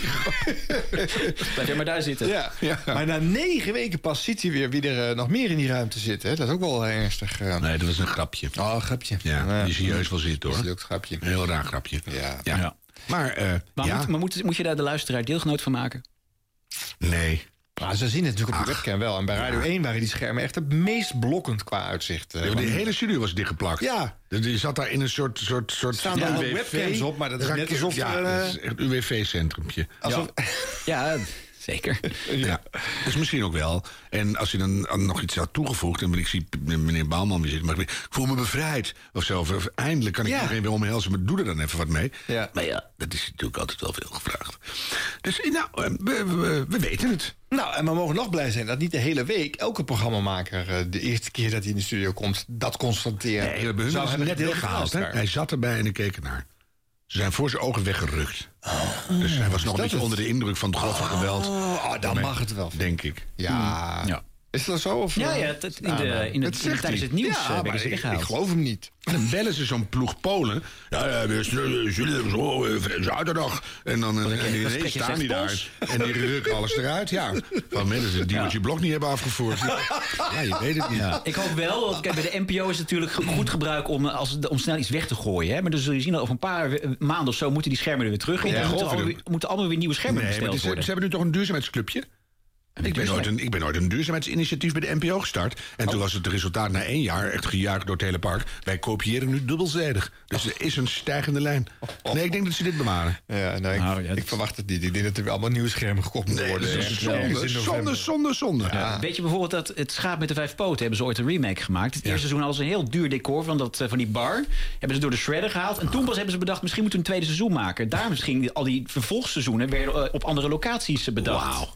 Blijf jij maar daar zitten. Ja. Maar na negen weken pas ziet hij weer wie er eh, nog meer in die ruimte zit. Hè? Dat is ook wel ernstig. eh. Nee, dat was een grapje. Oh, een grapje. Ja, die serieus wel zit hoor. Mislukt grapje. Een heel raar grapje. Ja. Ja. Maar, eh, Maar, ja, moet, maar moet, moet je daar de luisteraar deelgenoot van maken? nee. Maar ze zien het natuurlijk op de webcam wel. En bij Radio 1 waren die schermen echt het meest blokkend qua uitzicht. eh, Ja, de hele studio was dichtgeplakt. Ja. Dus die zat daar in een soort... soort, soort Er staan webcams op, maar dat is net alsof Ja, er, eh, dat is echt een UWV-centrumpje. Alsof- Ja, zeker. Ja, dus misschien ook wel. En als je dan nog iets had toegevoegd... en ik zie meneer Bouwman weer zitten... maar ik voel me bevrijd of zo. Of, eindelijk kan ik Ja. iedereen weer omhelzen... maar doe er dan even wat mee. Ja. Maar ja, dat is natuurlijk altijd wel veel gevraagd. Dus nou, eh, we, we, we weten het. Nou, en we mogen nog blij zijn dat niet de hele week elke programmamaker eh, de eerste keer dat hij in de studio komt, dat constateert. Nee, we hebben net heel verrast Hij zat erbij en ik keek ernaar. Ze zijn voor zijn ogen weggerukt. dus hij was nog een beetje het? onder de indruk van het grove geweld. Oh, dan Daarmee, mag het wel. Denk ik. Ja. Ja. Is dat zo? Of, Ja, eh? ja, in Ah, de- nou, in het- dat in- tijdens het nieuws, Ja, eh, maar ik, ik geloof hem niet. En dan bellen ze zo'n ploeg Polen. Ja, ja, we zullen zullen zo eh, zaterdag. En dan en ineens je staan die daar. En die rukken alles eruit. Ja, van mensen ze het duwtje blok niet hebben afgevoerd. Ja, je weet het niet. Ik hoop wel, want kijk, bij de NPO is het natuurlijk goed gebruik om, als, om snel iets weg te gooien. Hè? Maar dan zul je zien dat over een paar maanden of zo moeten die schermen er weer terug in. Ja, en moeten, allemaal weer, moeten allemaal weer nieuwe schermen Nee, besteld het is- worden. ze hebben nu toch een duurzaamheidsclubje? Ik ben, nooit een, ik ben nooit een duurzaamheidsinitiatief bij de NPO gestart. En toen was het resultaat na één jaar echt gejuicht door het hele park. Wij kopiëren nu dubbelzijdig. Dus er is een stijgende lijn. Nee, ik denk dat ze dit bewaren. Ja, nee, ik, Nou, ja, ik verwacht het niet. Ik denk dat er weer allemaal nieuwe schermen gekocht moeten Nee, worden. dat is ergens- zonde, zonde, zonde, zonde. Ja. Weet je bijvoorbeeld dat het schaap met de vijf poten hebben ze ooit een remake gemaakt. Het eerste seizoen hadden ze een heel duur decor van, dat, eh, van die bar. Hebben ze door de shredder gehaald. En toen pas hebben ze bedacht, misschien moeten we een tweede seizoen maken. Daar misschien al die vervolgseizoenen werden eh, op andere locaties eh, bedacht. Wauw.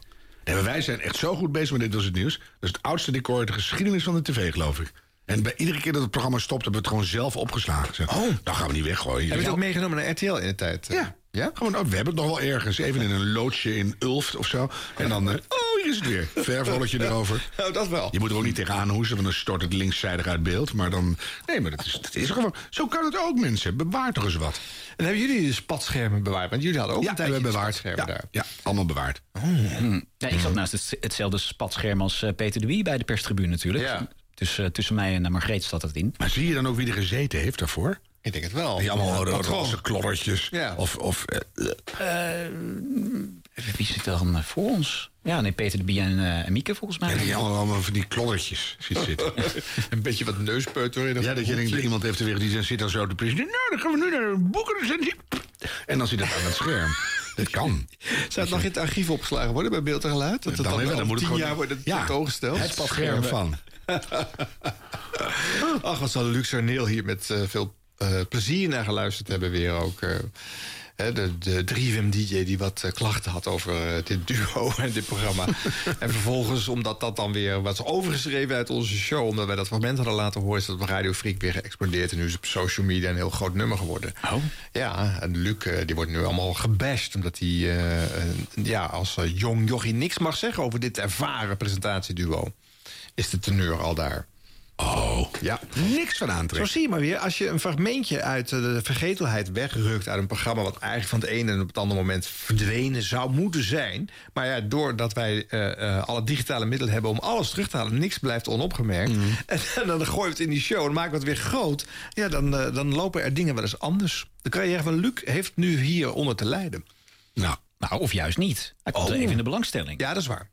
Nee, wij zijn echt zo goed bezig met dit was het nieuws. Dat is het oudste decor uit de geschiedenis van de tv, geloof ik. En bij iedere keer dat het programma stopt, hebben we het gewoon zelf opgeslagen. Zeg, oh. Dan gaan we niet weggooien. Heb je het ook meegenomen naar RTL in de tijd? Ja. Ja? Gewoon, oh, we hebben het nog wel ergens. Even in een loodsje in Ulft of zo. En dan, eh, hier is het weer. Verfrolletje erover. Oh, dat wel. Je moet er ook niet tegenaan hoesten, want dan stort het linkszijdig uit beeld. Maar dan, nee, maar dat is, dat is gewoon... Zo kan het ook, mensen. Bewaar toch eens wat. En hebben jullie de spatschermen bewaard? Want jullie hadden ook Ja, een we tijdje hebben bewaard. Ja, daar. ja, allemaal bewaard. Hm. Ja, ik zat naast het, hetzelfde spatscherm als eh, Peter de Wie bij de perstribune natuurlijk. Ja. Dus eh, tussen mij en uh, Margreet zat het in. Maar zie je dan ook wie er gezeten heeft daarvoor? Ik denk het wel. Die allemaal Ja, roze klorretjes. Ja. Of, of eh, Wie zit er dan eh, voor ons? Ja, nee, Peter de Bie en, eh, en Mieke volgens mij. ja, die allemaal, van die klorretjes ziet zitten. een beetje wat neuspeuter in ja, dat je denkt, iemand heeft er weer die zit dan zo te presenteren. Nou, dan gaan we nu naar een boekenrecensie. En dan zit het aan het scherm. Dat kan. Zou het nog in het archief opgeslagen worden bij Beeld en Geluid? Dat het Dan dan, dan over moet het tien gewoon- jaar wordt het Ja, tentoongesteld? Het scherm van. Ach, wat zal Luc Sarneel hier met eh, veel eh, plezier naar geluisterd hebben weer ook. De, de 3FM-dj die wat eh, klachten had over eh, dit duo en dit programma. en vervolgens, omdat dat dan weer was overgeschreven uit onze show... omdat wij dat fragment hadden laten horen... is dat op Radio Freak weer geëxplodeerd... en nu is het op social media een heel groot nummer geworden. Oh. Ja, en Luc eh, die wordt nu allemaal gebashed... omdat hij ja, als jong jochie niks mag zeggen... over dit ervaren presentatieduo. Is de teneur al daar. Oh, Ja. niks van Zo aantrekken. zie je maar weer, als je een fragmentje uit eh, de vergetelheid wegrukt... uit een programma wat eigenlijk van het ene en op het andere moment verdwenen zou moeten zijn... maar ja, doordat wij eh, eh, alle digitale middelen hebben om alles terug te halen... niks blijft onopgemerkt. En, dan gooi je het in die show en maken we het weer groot... ja, dan, dan lopen er dingen wel eens anders. De carrière van Luc heeft nu hier onder te lijden. Nou, Nou, of juist niet. Hij komt er Oh. even in de belangstelling. Ja, dat is waar.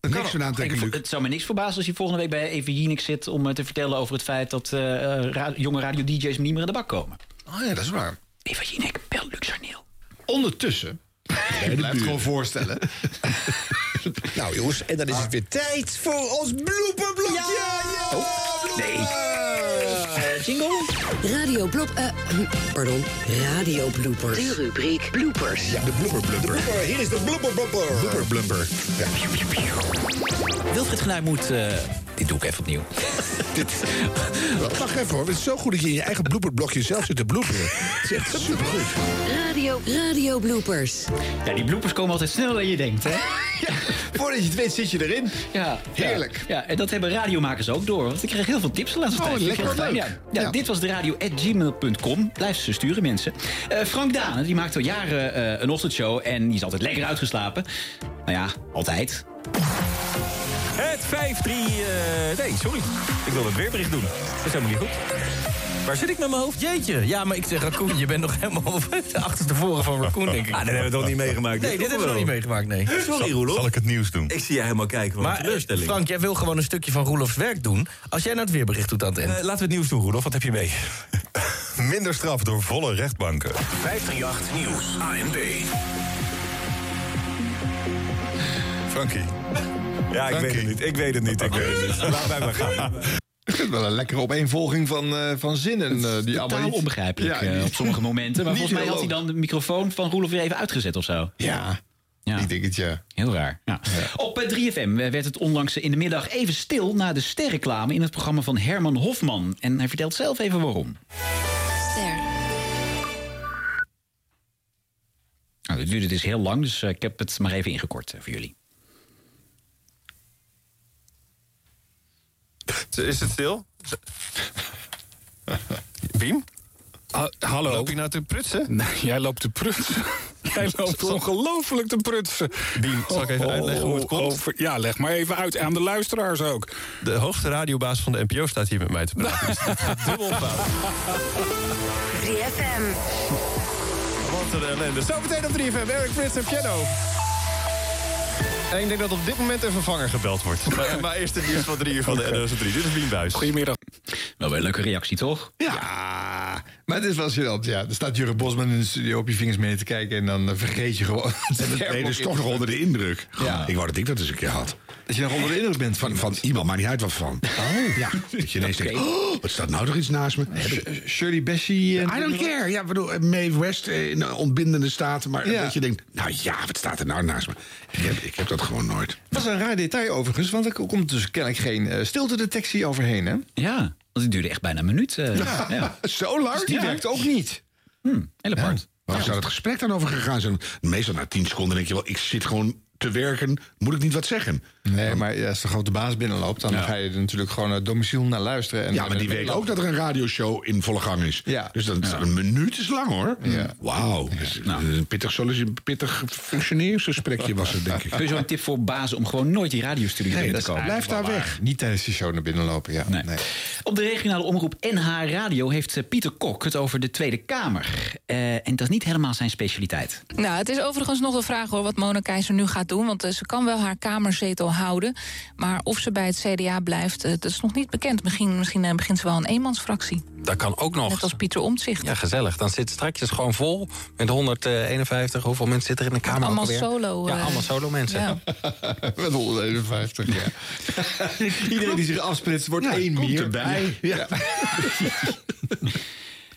Niks van Ik, aantrekken, Luc. het zou me niks verbazen als hij volgende week bij Even Jinek zit... om eh, te vertellen over het feit dat eh, eh, ra- jonge radio-dj's niet meer in de bak komen. Oh ja, dat is waar. Eva Jinek, bel Luc Sarneel. Ondertussen, ik blijf het gewoon voorstellen... Nou jongens, en dan is het weer tijd voor ons blooperblokje. Ja, ja. Nee. Jingle. Radio blop... eh, pardon, radio bloopers. De rubriek bloopers. Ja, de blubber blubber. Hier is de blubber blubber. Blubber blubber. Ja. Wilfried Genuij moet... eh, dit doe ik even opnieuw. Wacht even hoor, het is zo goed dat je in je eigen blooperblokje zelf zit te bloeperen. Het is echt supergoed. Radio, radio bloopers. Ja, die bloopers komen altijd sneller dan je denkt, hè? Voordat je het weet zit je erin. Ja, Heerlijk. Ja, ja, en dat hebben radiomakers ook door. Want ik kreeg heel veel tips de laatste Oh, tijd. lekker, leuk. Ja, ja, Ja. Dit was de radio at gmail.com. Blijf ze sturen, mensen. Eh, Frank Daan, die maakt al jaren eh, een ochtendshow... en die is altijd lekker uitgeslapen. Nou ja, altijd. Het 5-3... eh, nee, sorry. Ik wil het weerbericht doen. Dat is helemaal niet goed. Waar zit ik met mijn hoofd? Jeetje, ja, maar ik zeg Raccoon, je bent nog helemaal achterstevoren van Raccoon, denk ik. Ah, dat hebben we toch niet meegemaakt? Nee, dit hebben we nog niet meegemaakt, nee. Sorry, Roelof. Zal ik het nieuws doen? Ik zie jij helemaal kijken van Maar teleurstelling. eh, Frank, jij wil gewoon een stukje van Roelofs werk doen. Als jij nou het weerbericht doet aan het eind. Eh, laten we het nieuws doen, Roelof. Wat heb je mee? Minder straf door volle rechtbanken. 538 Nieuws. ANB. Frankie. Ja, ik weet het niet. Ik weet het niet. Ik weet het niet. Laat mij maar gaan. Het wel een lekkere opeenvolging van, eh, van zinnen. eh, die allemaal niet- onbegrijpelijk Ja, eh, op sommige momenten. Maar volgens mij had hij dan de microfoon van Roelof weer even uitgezet of zo. Ja, Ja. ik denk het ja. Heel raar. Ja. Op eh, 3FM werd het onlangs in de middag even stil... na de sterreclame in het programma van Herman Hofman. En hij vertelt zelf even waarom. Ster. Nou, dit duurde dus heel lang, dus ik heb het maar even ingekort voor jullie. Is het stil? Biem? hallo. Loop je nou te prutsen? Nee, jij loopt te prutsen. Jij loopt ongelooflijk te prutsen. Biem, zal ik even uitleggen hoe het komt? Over- ja, leg maar even uit aan de luisteraars ook. De hoogste radiobaas van de NPO staat hier met mij te praten. Dus dubbel fout. 3FM. Wat een ellende. Zometeen op 3FM, Eric Prins en piano. En ik denk dat op dit moment een vervanger gebeld wordt. maar, maar eerst het nieuws van 3 uur van de NOS 3. Dit is Buijs. Goedemiddag. Wel weer een leuke reactie, toch? Ja, maar het is wel gênant. Ja. Er staat Jurre Bosman in de studio op je vingers mee te kijken... en dan eh, vergeet je gewoon... Nee, dus toch nog onder de indruk. Ja. Ik wou dat ik dat eens een keer had. Dat je nog onder de indruk bent Van, van iemand, maar niet uit wat van. Oh. Ja, dat je ineens denkt, oh, wat staat nou toch iets naast me? Shirley Bessie... en- I don't care. Ja, bedoel, eh, Mae West eh, in een ontbindende staat. Maar Ja. dat je denkt, nou ja, wat staat er nou naast me? Ik heb, ik heb dat gewoon nooit. Dat was een raar detail overigens, want er komt dus kennelijk geen eh, stiltedetectie overheen, hè? Ja, het duurde echt bijna een minuut. eh, Ja, ja. Zo lang? Die Ja. werkt ook niet. Heel apart. Waar zou het gesprek dan over gegaan zijn? Meestal na tien seconden denk je wel, ik zit gewoon te werken. Moet ik niet wat zeggen? Nee, maar ja, als de grote baas binnenloopt... dan Ja. ga je er natuurlijk gewoon het domiciel naar luisteren. En Ja, maar die weet ook dat er een radioshow in volle gang is. Ja. Dus dat, een minuut is lang hoor. Ja. Wauw. Dus, Een pittig, pittig functioneringsgesprekje was het, denk ik. Kun je zo'n tip voor bazen om gewoon nooit die radiostudio Nee, binnen dat te komen? blijf daar weg. Niet tijdens die show naar binnen lopen, ja. Nee. Nee. Op de regionale omroep NH Radio heeft eh, Pieter Kok het over de Tweede Kamer. Eh, en dat is niet helemaal zijn specialiteit. Nou, het is overigens nog de vraag hoor wat Mona Keizer nu gaat doen. Want eh, ze kan wel haar kamerzetel houden. Maar of ze bij het CDA blijft, eh, dat is nog niet bekend. Misschien, misschien eh, begint ze wel een eenmansfractie. Dat kan ook nog. Net als Pieter Omtzigt. Ja, gezellig. Dan zit straks gewoon vol met 151. Hoeveel mensen zitten er in de Kamer? Allemaal solo, Ja, eh, allemaal solo mensen. ja. Met 151, ja. Iedereen die zich afsplitst wordt één komt meer. erbij. Ja.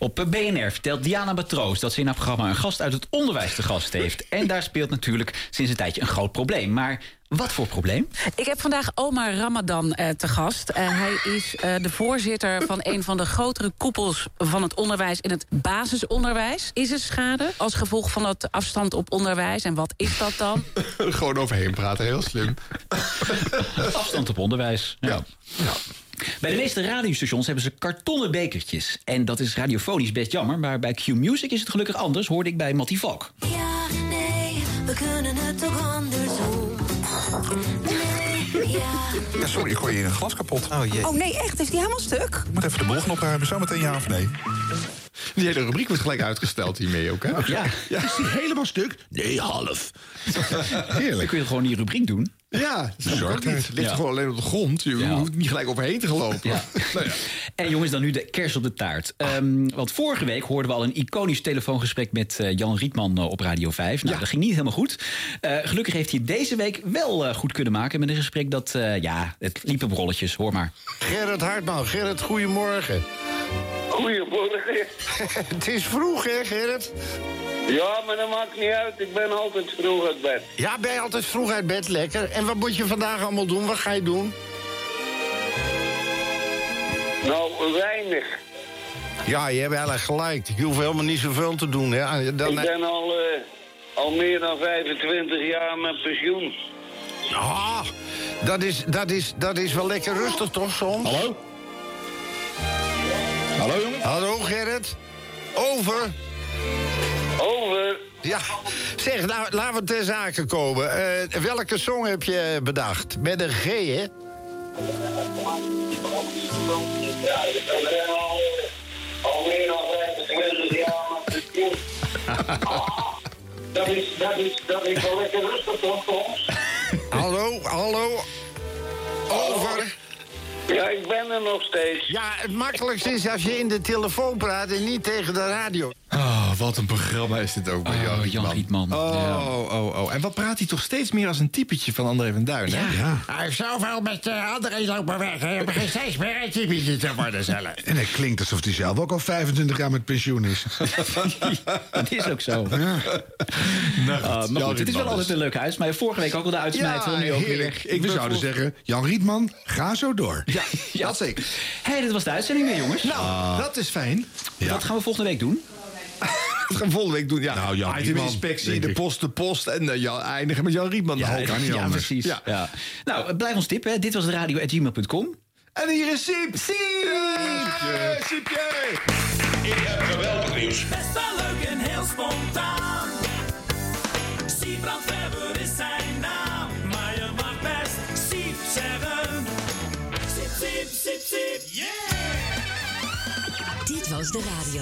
Op BNR vertelt Diana Batroos dat ze in haar programma een gast uit het onderwijs te gast heeft. En daar speelt natuurlijk sinds een tijdje een groot probleem. Maar wat voor probleem? Ik heb vandaag Omar Ramadan eh, te gast. Eh, hij is eh, de voorzitter van een van de grotere koepels van het onderwijs in het basisonderwijs. Is er schade als gevolg van dat afstand op onderwijs? En wat is dat dan? Gewoon overheen praten, heel slim. Afstand op onderwijs. Ja. Bij de meeste radiostations hebben ze kartonnen bekertjes. En dat is radiofonisch best jammer, maar bij Q Music is het gelukkig anders, hoorde ik bij Mattie Valk. Ja, nee, we kunnen het ook andersom. Nee, ja. Ja, sorry, ik gooi hier een glas kapot. Oh jee. Oh nee, echt? Is die helemaal stuk? Ik moet even de boel gaan opruimen. Zometeen ja of nee? Die hele rubriek wordt gelijk uitgesteld hiermee ook, hè? Ja. Is die helemaal stuk? Nee, half. Dan kun je gewoon die rubriek doen. Ja, dat Bezorgdheid. niet. Het ligt Ja. gewoon alleen op de grond. Je Ja. hoeft niet gelijk overheen te gelopen. Ja. Nou ja. En jongens, dan nu de kers op de taart. Ehm, want vorige week hoorden we al een iconisch telefoongesprek met eh, Jan Rietman eh, op Radio 5. Nou, dat ging niet helemaal goed. Eh, gelukkig heeft hij deze week wel eh, goed kunnen maken met een gesprek dat, eh, ja, het liep op rolletjes. Hoor maar. Gerrit Hartman. Gerrit, goedemorgen. Goedemorgen. Het is vroeg, hè, Gerrit? Ja, maar dat maakt niet uit. Ik ben altijd vroeg uit bed. Ja, ben je altijd vroeg uit bed, lekker. En wat moet je vandaag allemaal doen? Wat ga je doen? Nou, weinig. Ja, je hebt eigenlijk gelijk. Je hoeft helemaal niet zoveel te doen, hè. Dan, Ik ben al, eh, al meer dan 25 jaar met pensioen. Ah, dat is, dat, is, dat is wel lekker rustig, toch, soms? Hallo? Hallo, jongen? Hallo, Gerrit? Over. Over. Ja, zeg, nou, laten we ter zake komen. Eh, welke song heb je bedacht? Met een G, hè? Ja, ik ben al, al meer dan 25 jaar met pensioen. Dat is, dat is, dat is wel lekker rustig, toch? Hallo, hallo? Over. Ja, ik ben er nog steeds. Ja, het makkelijkste is als je in de telefoon praat en niet tegen de radio. Oh, wat een programma is dit ook bij Jan Oh, Rietman. Jan Rietman. Oh, Ja. oh, oh. En wat praat hij toch steeds meer als een typetje van André van Duin, hè? Ja. Hij heeft zoveel met uh, André lopen weg. Hij begint steeds meer een typetje te worden zelf. En het klinkt alsof hij zelf ook al 25 jaar met pensioen is. Dat is ook zo. Ja. Nou, Uh, maar goed, het is wel altijd een leuk huis. Maar vorige week ook al de uitsmijter. Ja, nu ook weer. heerlijk. Ik ben zouden voor- zeggen, Jan Rietman, ga zo door. Ja, dat zeker. Hey, dit was de uitzending weer, jongens. Nou, dat is fijn. Wat gaan we volgende week doen? Dat gaan we volgende week doen. Ja, Nou, Jan iteminspectie, denk de ik. post, de post. En ja, eindigen met Jan Rietman. Ja, Nou, kan niet ja, anders. precies. Ja. Ja. Nou, blijf ons tippen. hè. Dit was de radio.gmail.com. En hier is Siep. Siep! Siepje! Geweldig nieuws. Best wel leuk en heel spontaan. Siebrand Weber is zijn was de radio.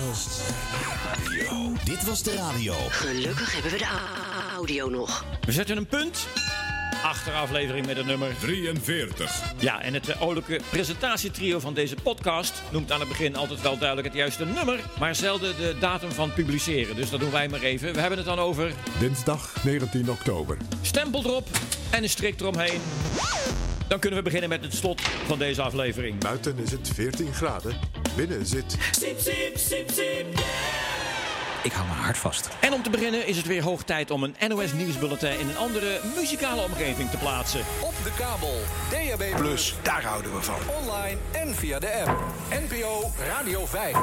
Dit was de radio. Gelukkig hebben we de audio nog. We zetten een punt achter aflevering met het nummer 43. Ja, en het eh, oudelijke presentatietrio van deze podcast noemt aan het begin altijd wel duidelijk het juiste nummer, maar zelden de datum van publiceren. Dus dat doen wij maar even. We hebben het dan over Dinsdag 19 oktober. stempel erop en een strik eromheen. Dan kunnen we beginnen met het slot van deze aflevering. Buiten is het 14 graden. Binnen zit... Siep, siep. Ik hou mijn hart vast. En om te beginnen is het weer hoog tijd om een NOS nieuwsbulletin in een andere muzikale omgeving te plaatsen. Op de kabel, DAB+, Plus, daar houden we van. online en via de app. NPO Radio 5.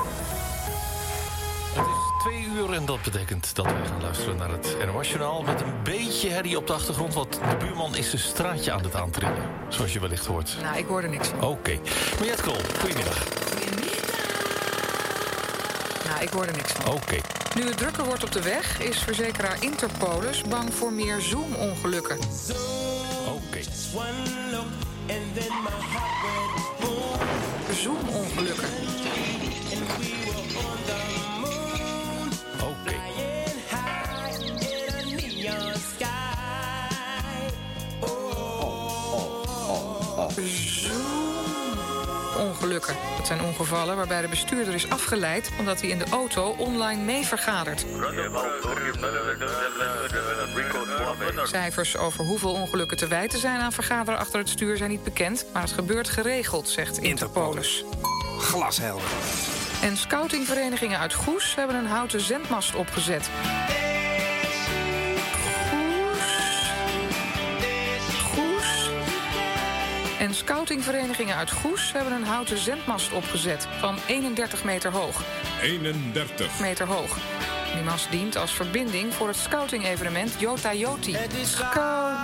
Het is twee uur en dat betekent dat wij gaan luisteren naar het NOS-journaal... met een beetje herrie op de achtergrond, want de buurman is zijn straatje aan het aantrillen. Zoals je wellicht hoort. Nou, ik hoor er niks van. Oké. Mariette Krol, goedemiddag. Ik hoor er niks van. Oké. Nu het drukker wordt op de weg, is verzekeraar Interpolis bang voor meer Zoom-ongelukken. Oké. Zoom-ongelukken. Oké. Dat zijn ongevallen waarbij de bestuurder is afgeleid... omdat hij in de auto online mee vergadert. Cijfers over hoeveel ongelukken te wijten zijn aan vergaderen achter het stuur zijn niet bekend, maar het gebeurt geregeld, zegt Interpolis. Glashelder. En scoutingverenigingen uit Goes hebben een houten zendmast opgezet. Scoutingverenigingen uit Goes hebben een houten zendmast opgezet van 31 meter hoog. 31. Meter hoog. Die mast dient als verbinding voor het scouting-evenement Jota Joti. Scout.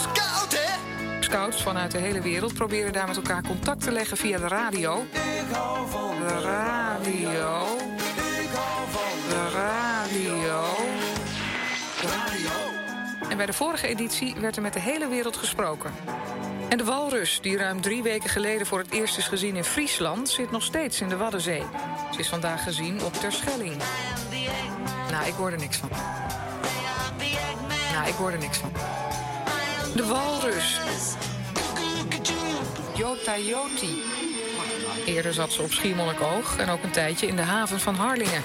Scout, hè? Scouts vanuit de hele wereld proberen daar met elkaar contact te leggen via de radio. De radio. De radio. En bij de vorige editie werd er met de hele wereld gesproken. En de walrus, die ruim drie weken geleden voor het eerst is gezien in Friesland... zit nog steeds in de Waddenzee. Ze is vandaag gezien op Terschelling. Nou, ik hoor er niks van. Nou, ik hoor er niks van. De walrus. Jota Joti. Eerder zat ze op Schiermonnikoog en ook een tijdje in de haven van Harlingen.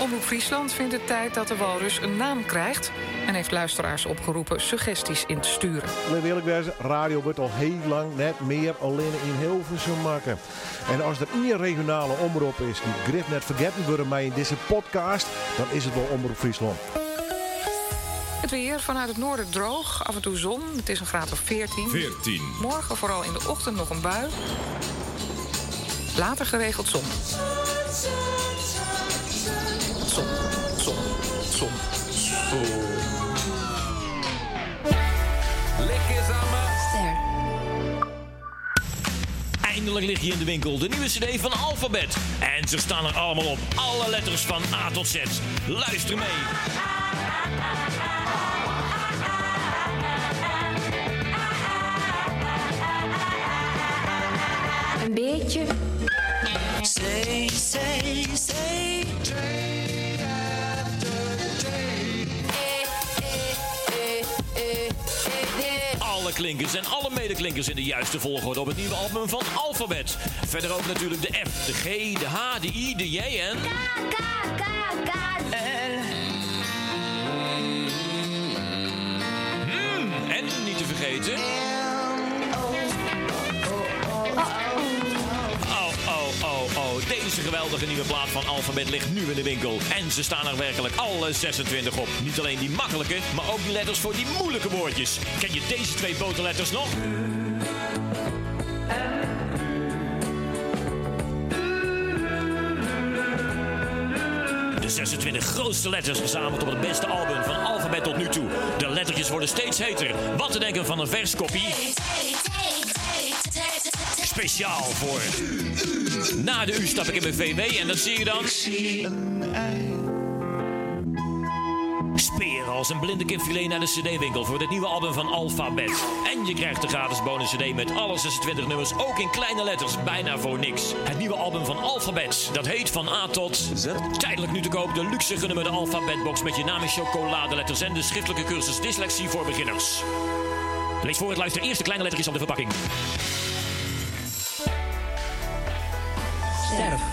Omroep Friesland vindt het tijd dat de walrus een naam krijgt... en heeft luisteraars opgeroepen suggesties in te sturen. We eerlijk wezen, radio wordt al heel lang net meer alleen in Hilversum maken. En als er één regionale omroep is die grif net vergeten worden mij in deze podcast, dan is het wel Omroep Friesland. Het weer vanuit het noorden droog, af en toe zon. Het is een graad of 14. 14. Morgen vooral in de ochtend nog een bui. Later geregeld zon. Zon, zon, zon. Lekker samen. Eindelijk lig je in de winkel, de nieuwe cd van Alphabet. En ze staan er allemaal op, alle letters van A tot Z. Luister mee. Een beetje. Say, say, Alle klinkers en alle medeklinkers in de juiste volgorde op het nieuwe album van Alphabet. Verder ook natuurlijk de F, de G, de H, de I, de J en... Hmm, en niet te vergeten... Deze geweldige nieuwe plaat van Alphabet ligt nu in de winkel. En ze staan er werkelijk alle 26 op. Niet alleen die makkelijke, maar ook die letters voor die moeilijke woordjes. Ken je deze twee boterletters nog? De 26 grootste letters verzameld op het beste album van Alphabet tot nu toe. De lettertjes worden steeds heter. Wat te denken van een verskopie? Speciaal voor. Na de U stap ik in mijn VW en dat zie je dan. Speren als een blinde kipfilet naar de CD-winkel voor dit nieuwe album van Alphabet. En je krijgt de gratis bonus CD met alle 26 nummers, ook in kleine letters, bijna voor niks. Het nieuwe album van Alphabet, dat heet van A tot Z. Tijdelijk nu te koop de luxe genummerde Alphabetbox met je naam in chocoladeletters en de schriftelijke cursus Dyslexie voor beginners. Lees voor het luister eerst de kleine lettertjes op de verpakking. Set a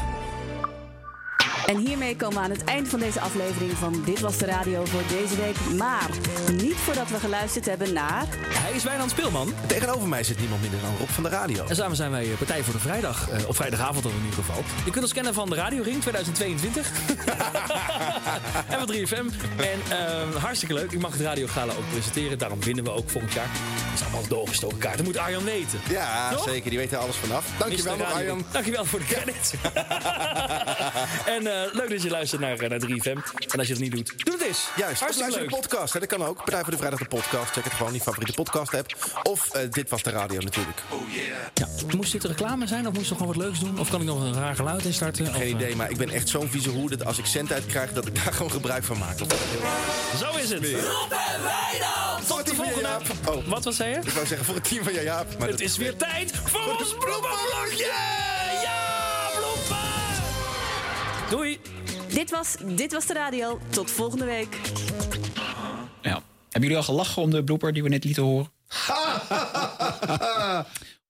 En hiermee komen we aan het eind van deze aflevering van Dit Was De Radio voor deze week. Maar niet voordat we geluisterd hebben naar... Hij is Wijnand Speelman. Tegenover mij zit niemand minder dan Rob van de Radio. En samen zijn wij Partij voor de Vrijdag. Eh, op vrijdagavond dan in ieder geval. Je kunt ons kennen van de Radio Ring 2022. en van 3FM. En eh, hartstikke leuk. Ik mag het Radio Gala ook presenteren. Daarom winnen we ook volgend jaar. Dat is allemaal doorgestoken kaart. Dat moet Arjan weten. Ja, Toch? zeker. Die weet er alles vanaf. Dankjewel Arjan. Dankjewel voor de credits. en eh, leuk dat je luistert naar, eh, naar 3FM. En als je dat niet doet, doe het eens. Juist, Hartstikke luister de podcast. Hè, dat kan ook. Partij voor de Vrijdag de podcast. Check het gewoon in je favoriete podcast app. Of eh, Dit Was De Radio natuurlijk. Ja. Moest dit reclame zijn of moest nog gewoon wat leuks doen? Of kan ik nog een raar geluid instarten? Of, Geen eh, idee, maar ik ben echt zo'n vieze hoer... dat als ik cent uitkrijg, dat ik daar gewoon gebruik van maak. Zo is het. Rob en Wijnand! Tot de volgende. Oh. Wat was zei je? Ik wou zeggen voor het team van Jaap. Maar Het dat- is weer tijd voor ons bloemenvlogje! Doei! Dit was, dit was de radio. Tot volgende week. Ja. Hebben jullie al gelachen om de blooper die we net lieten horen?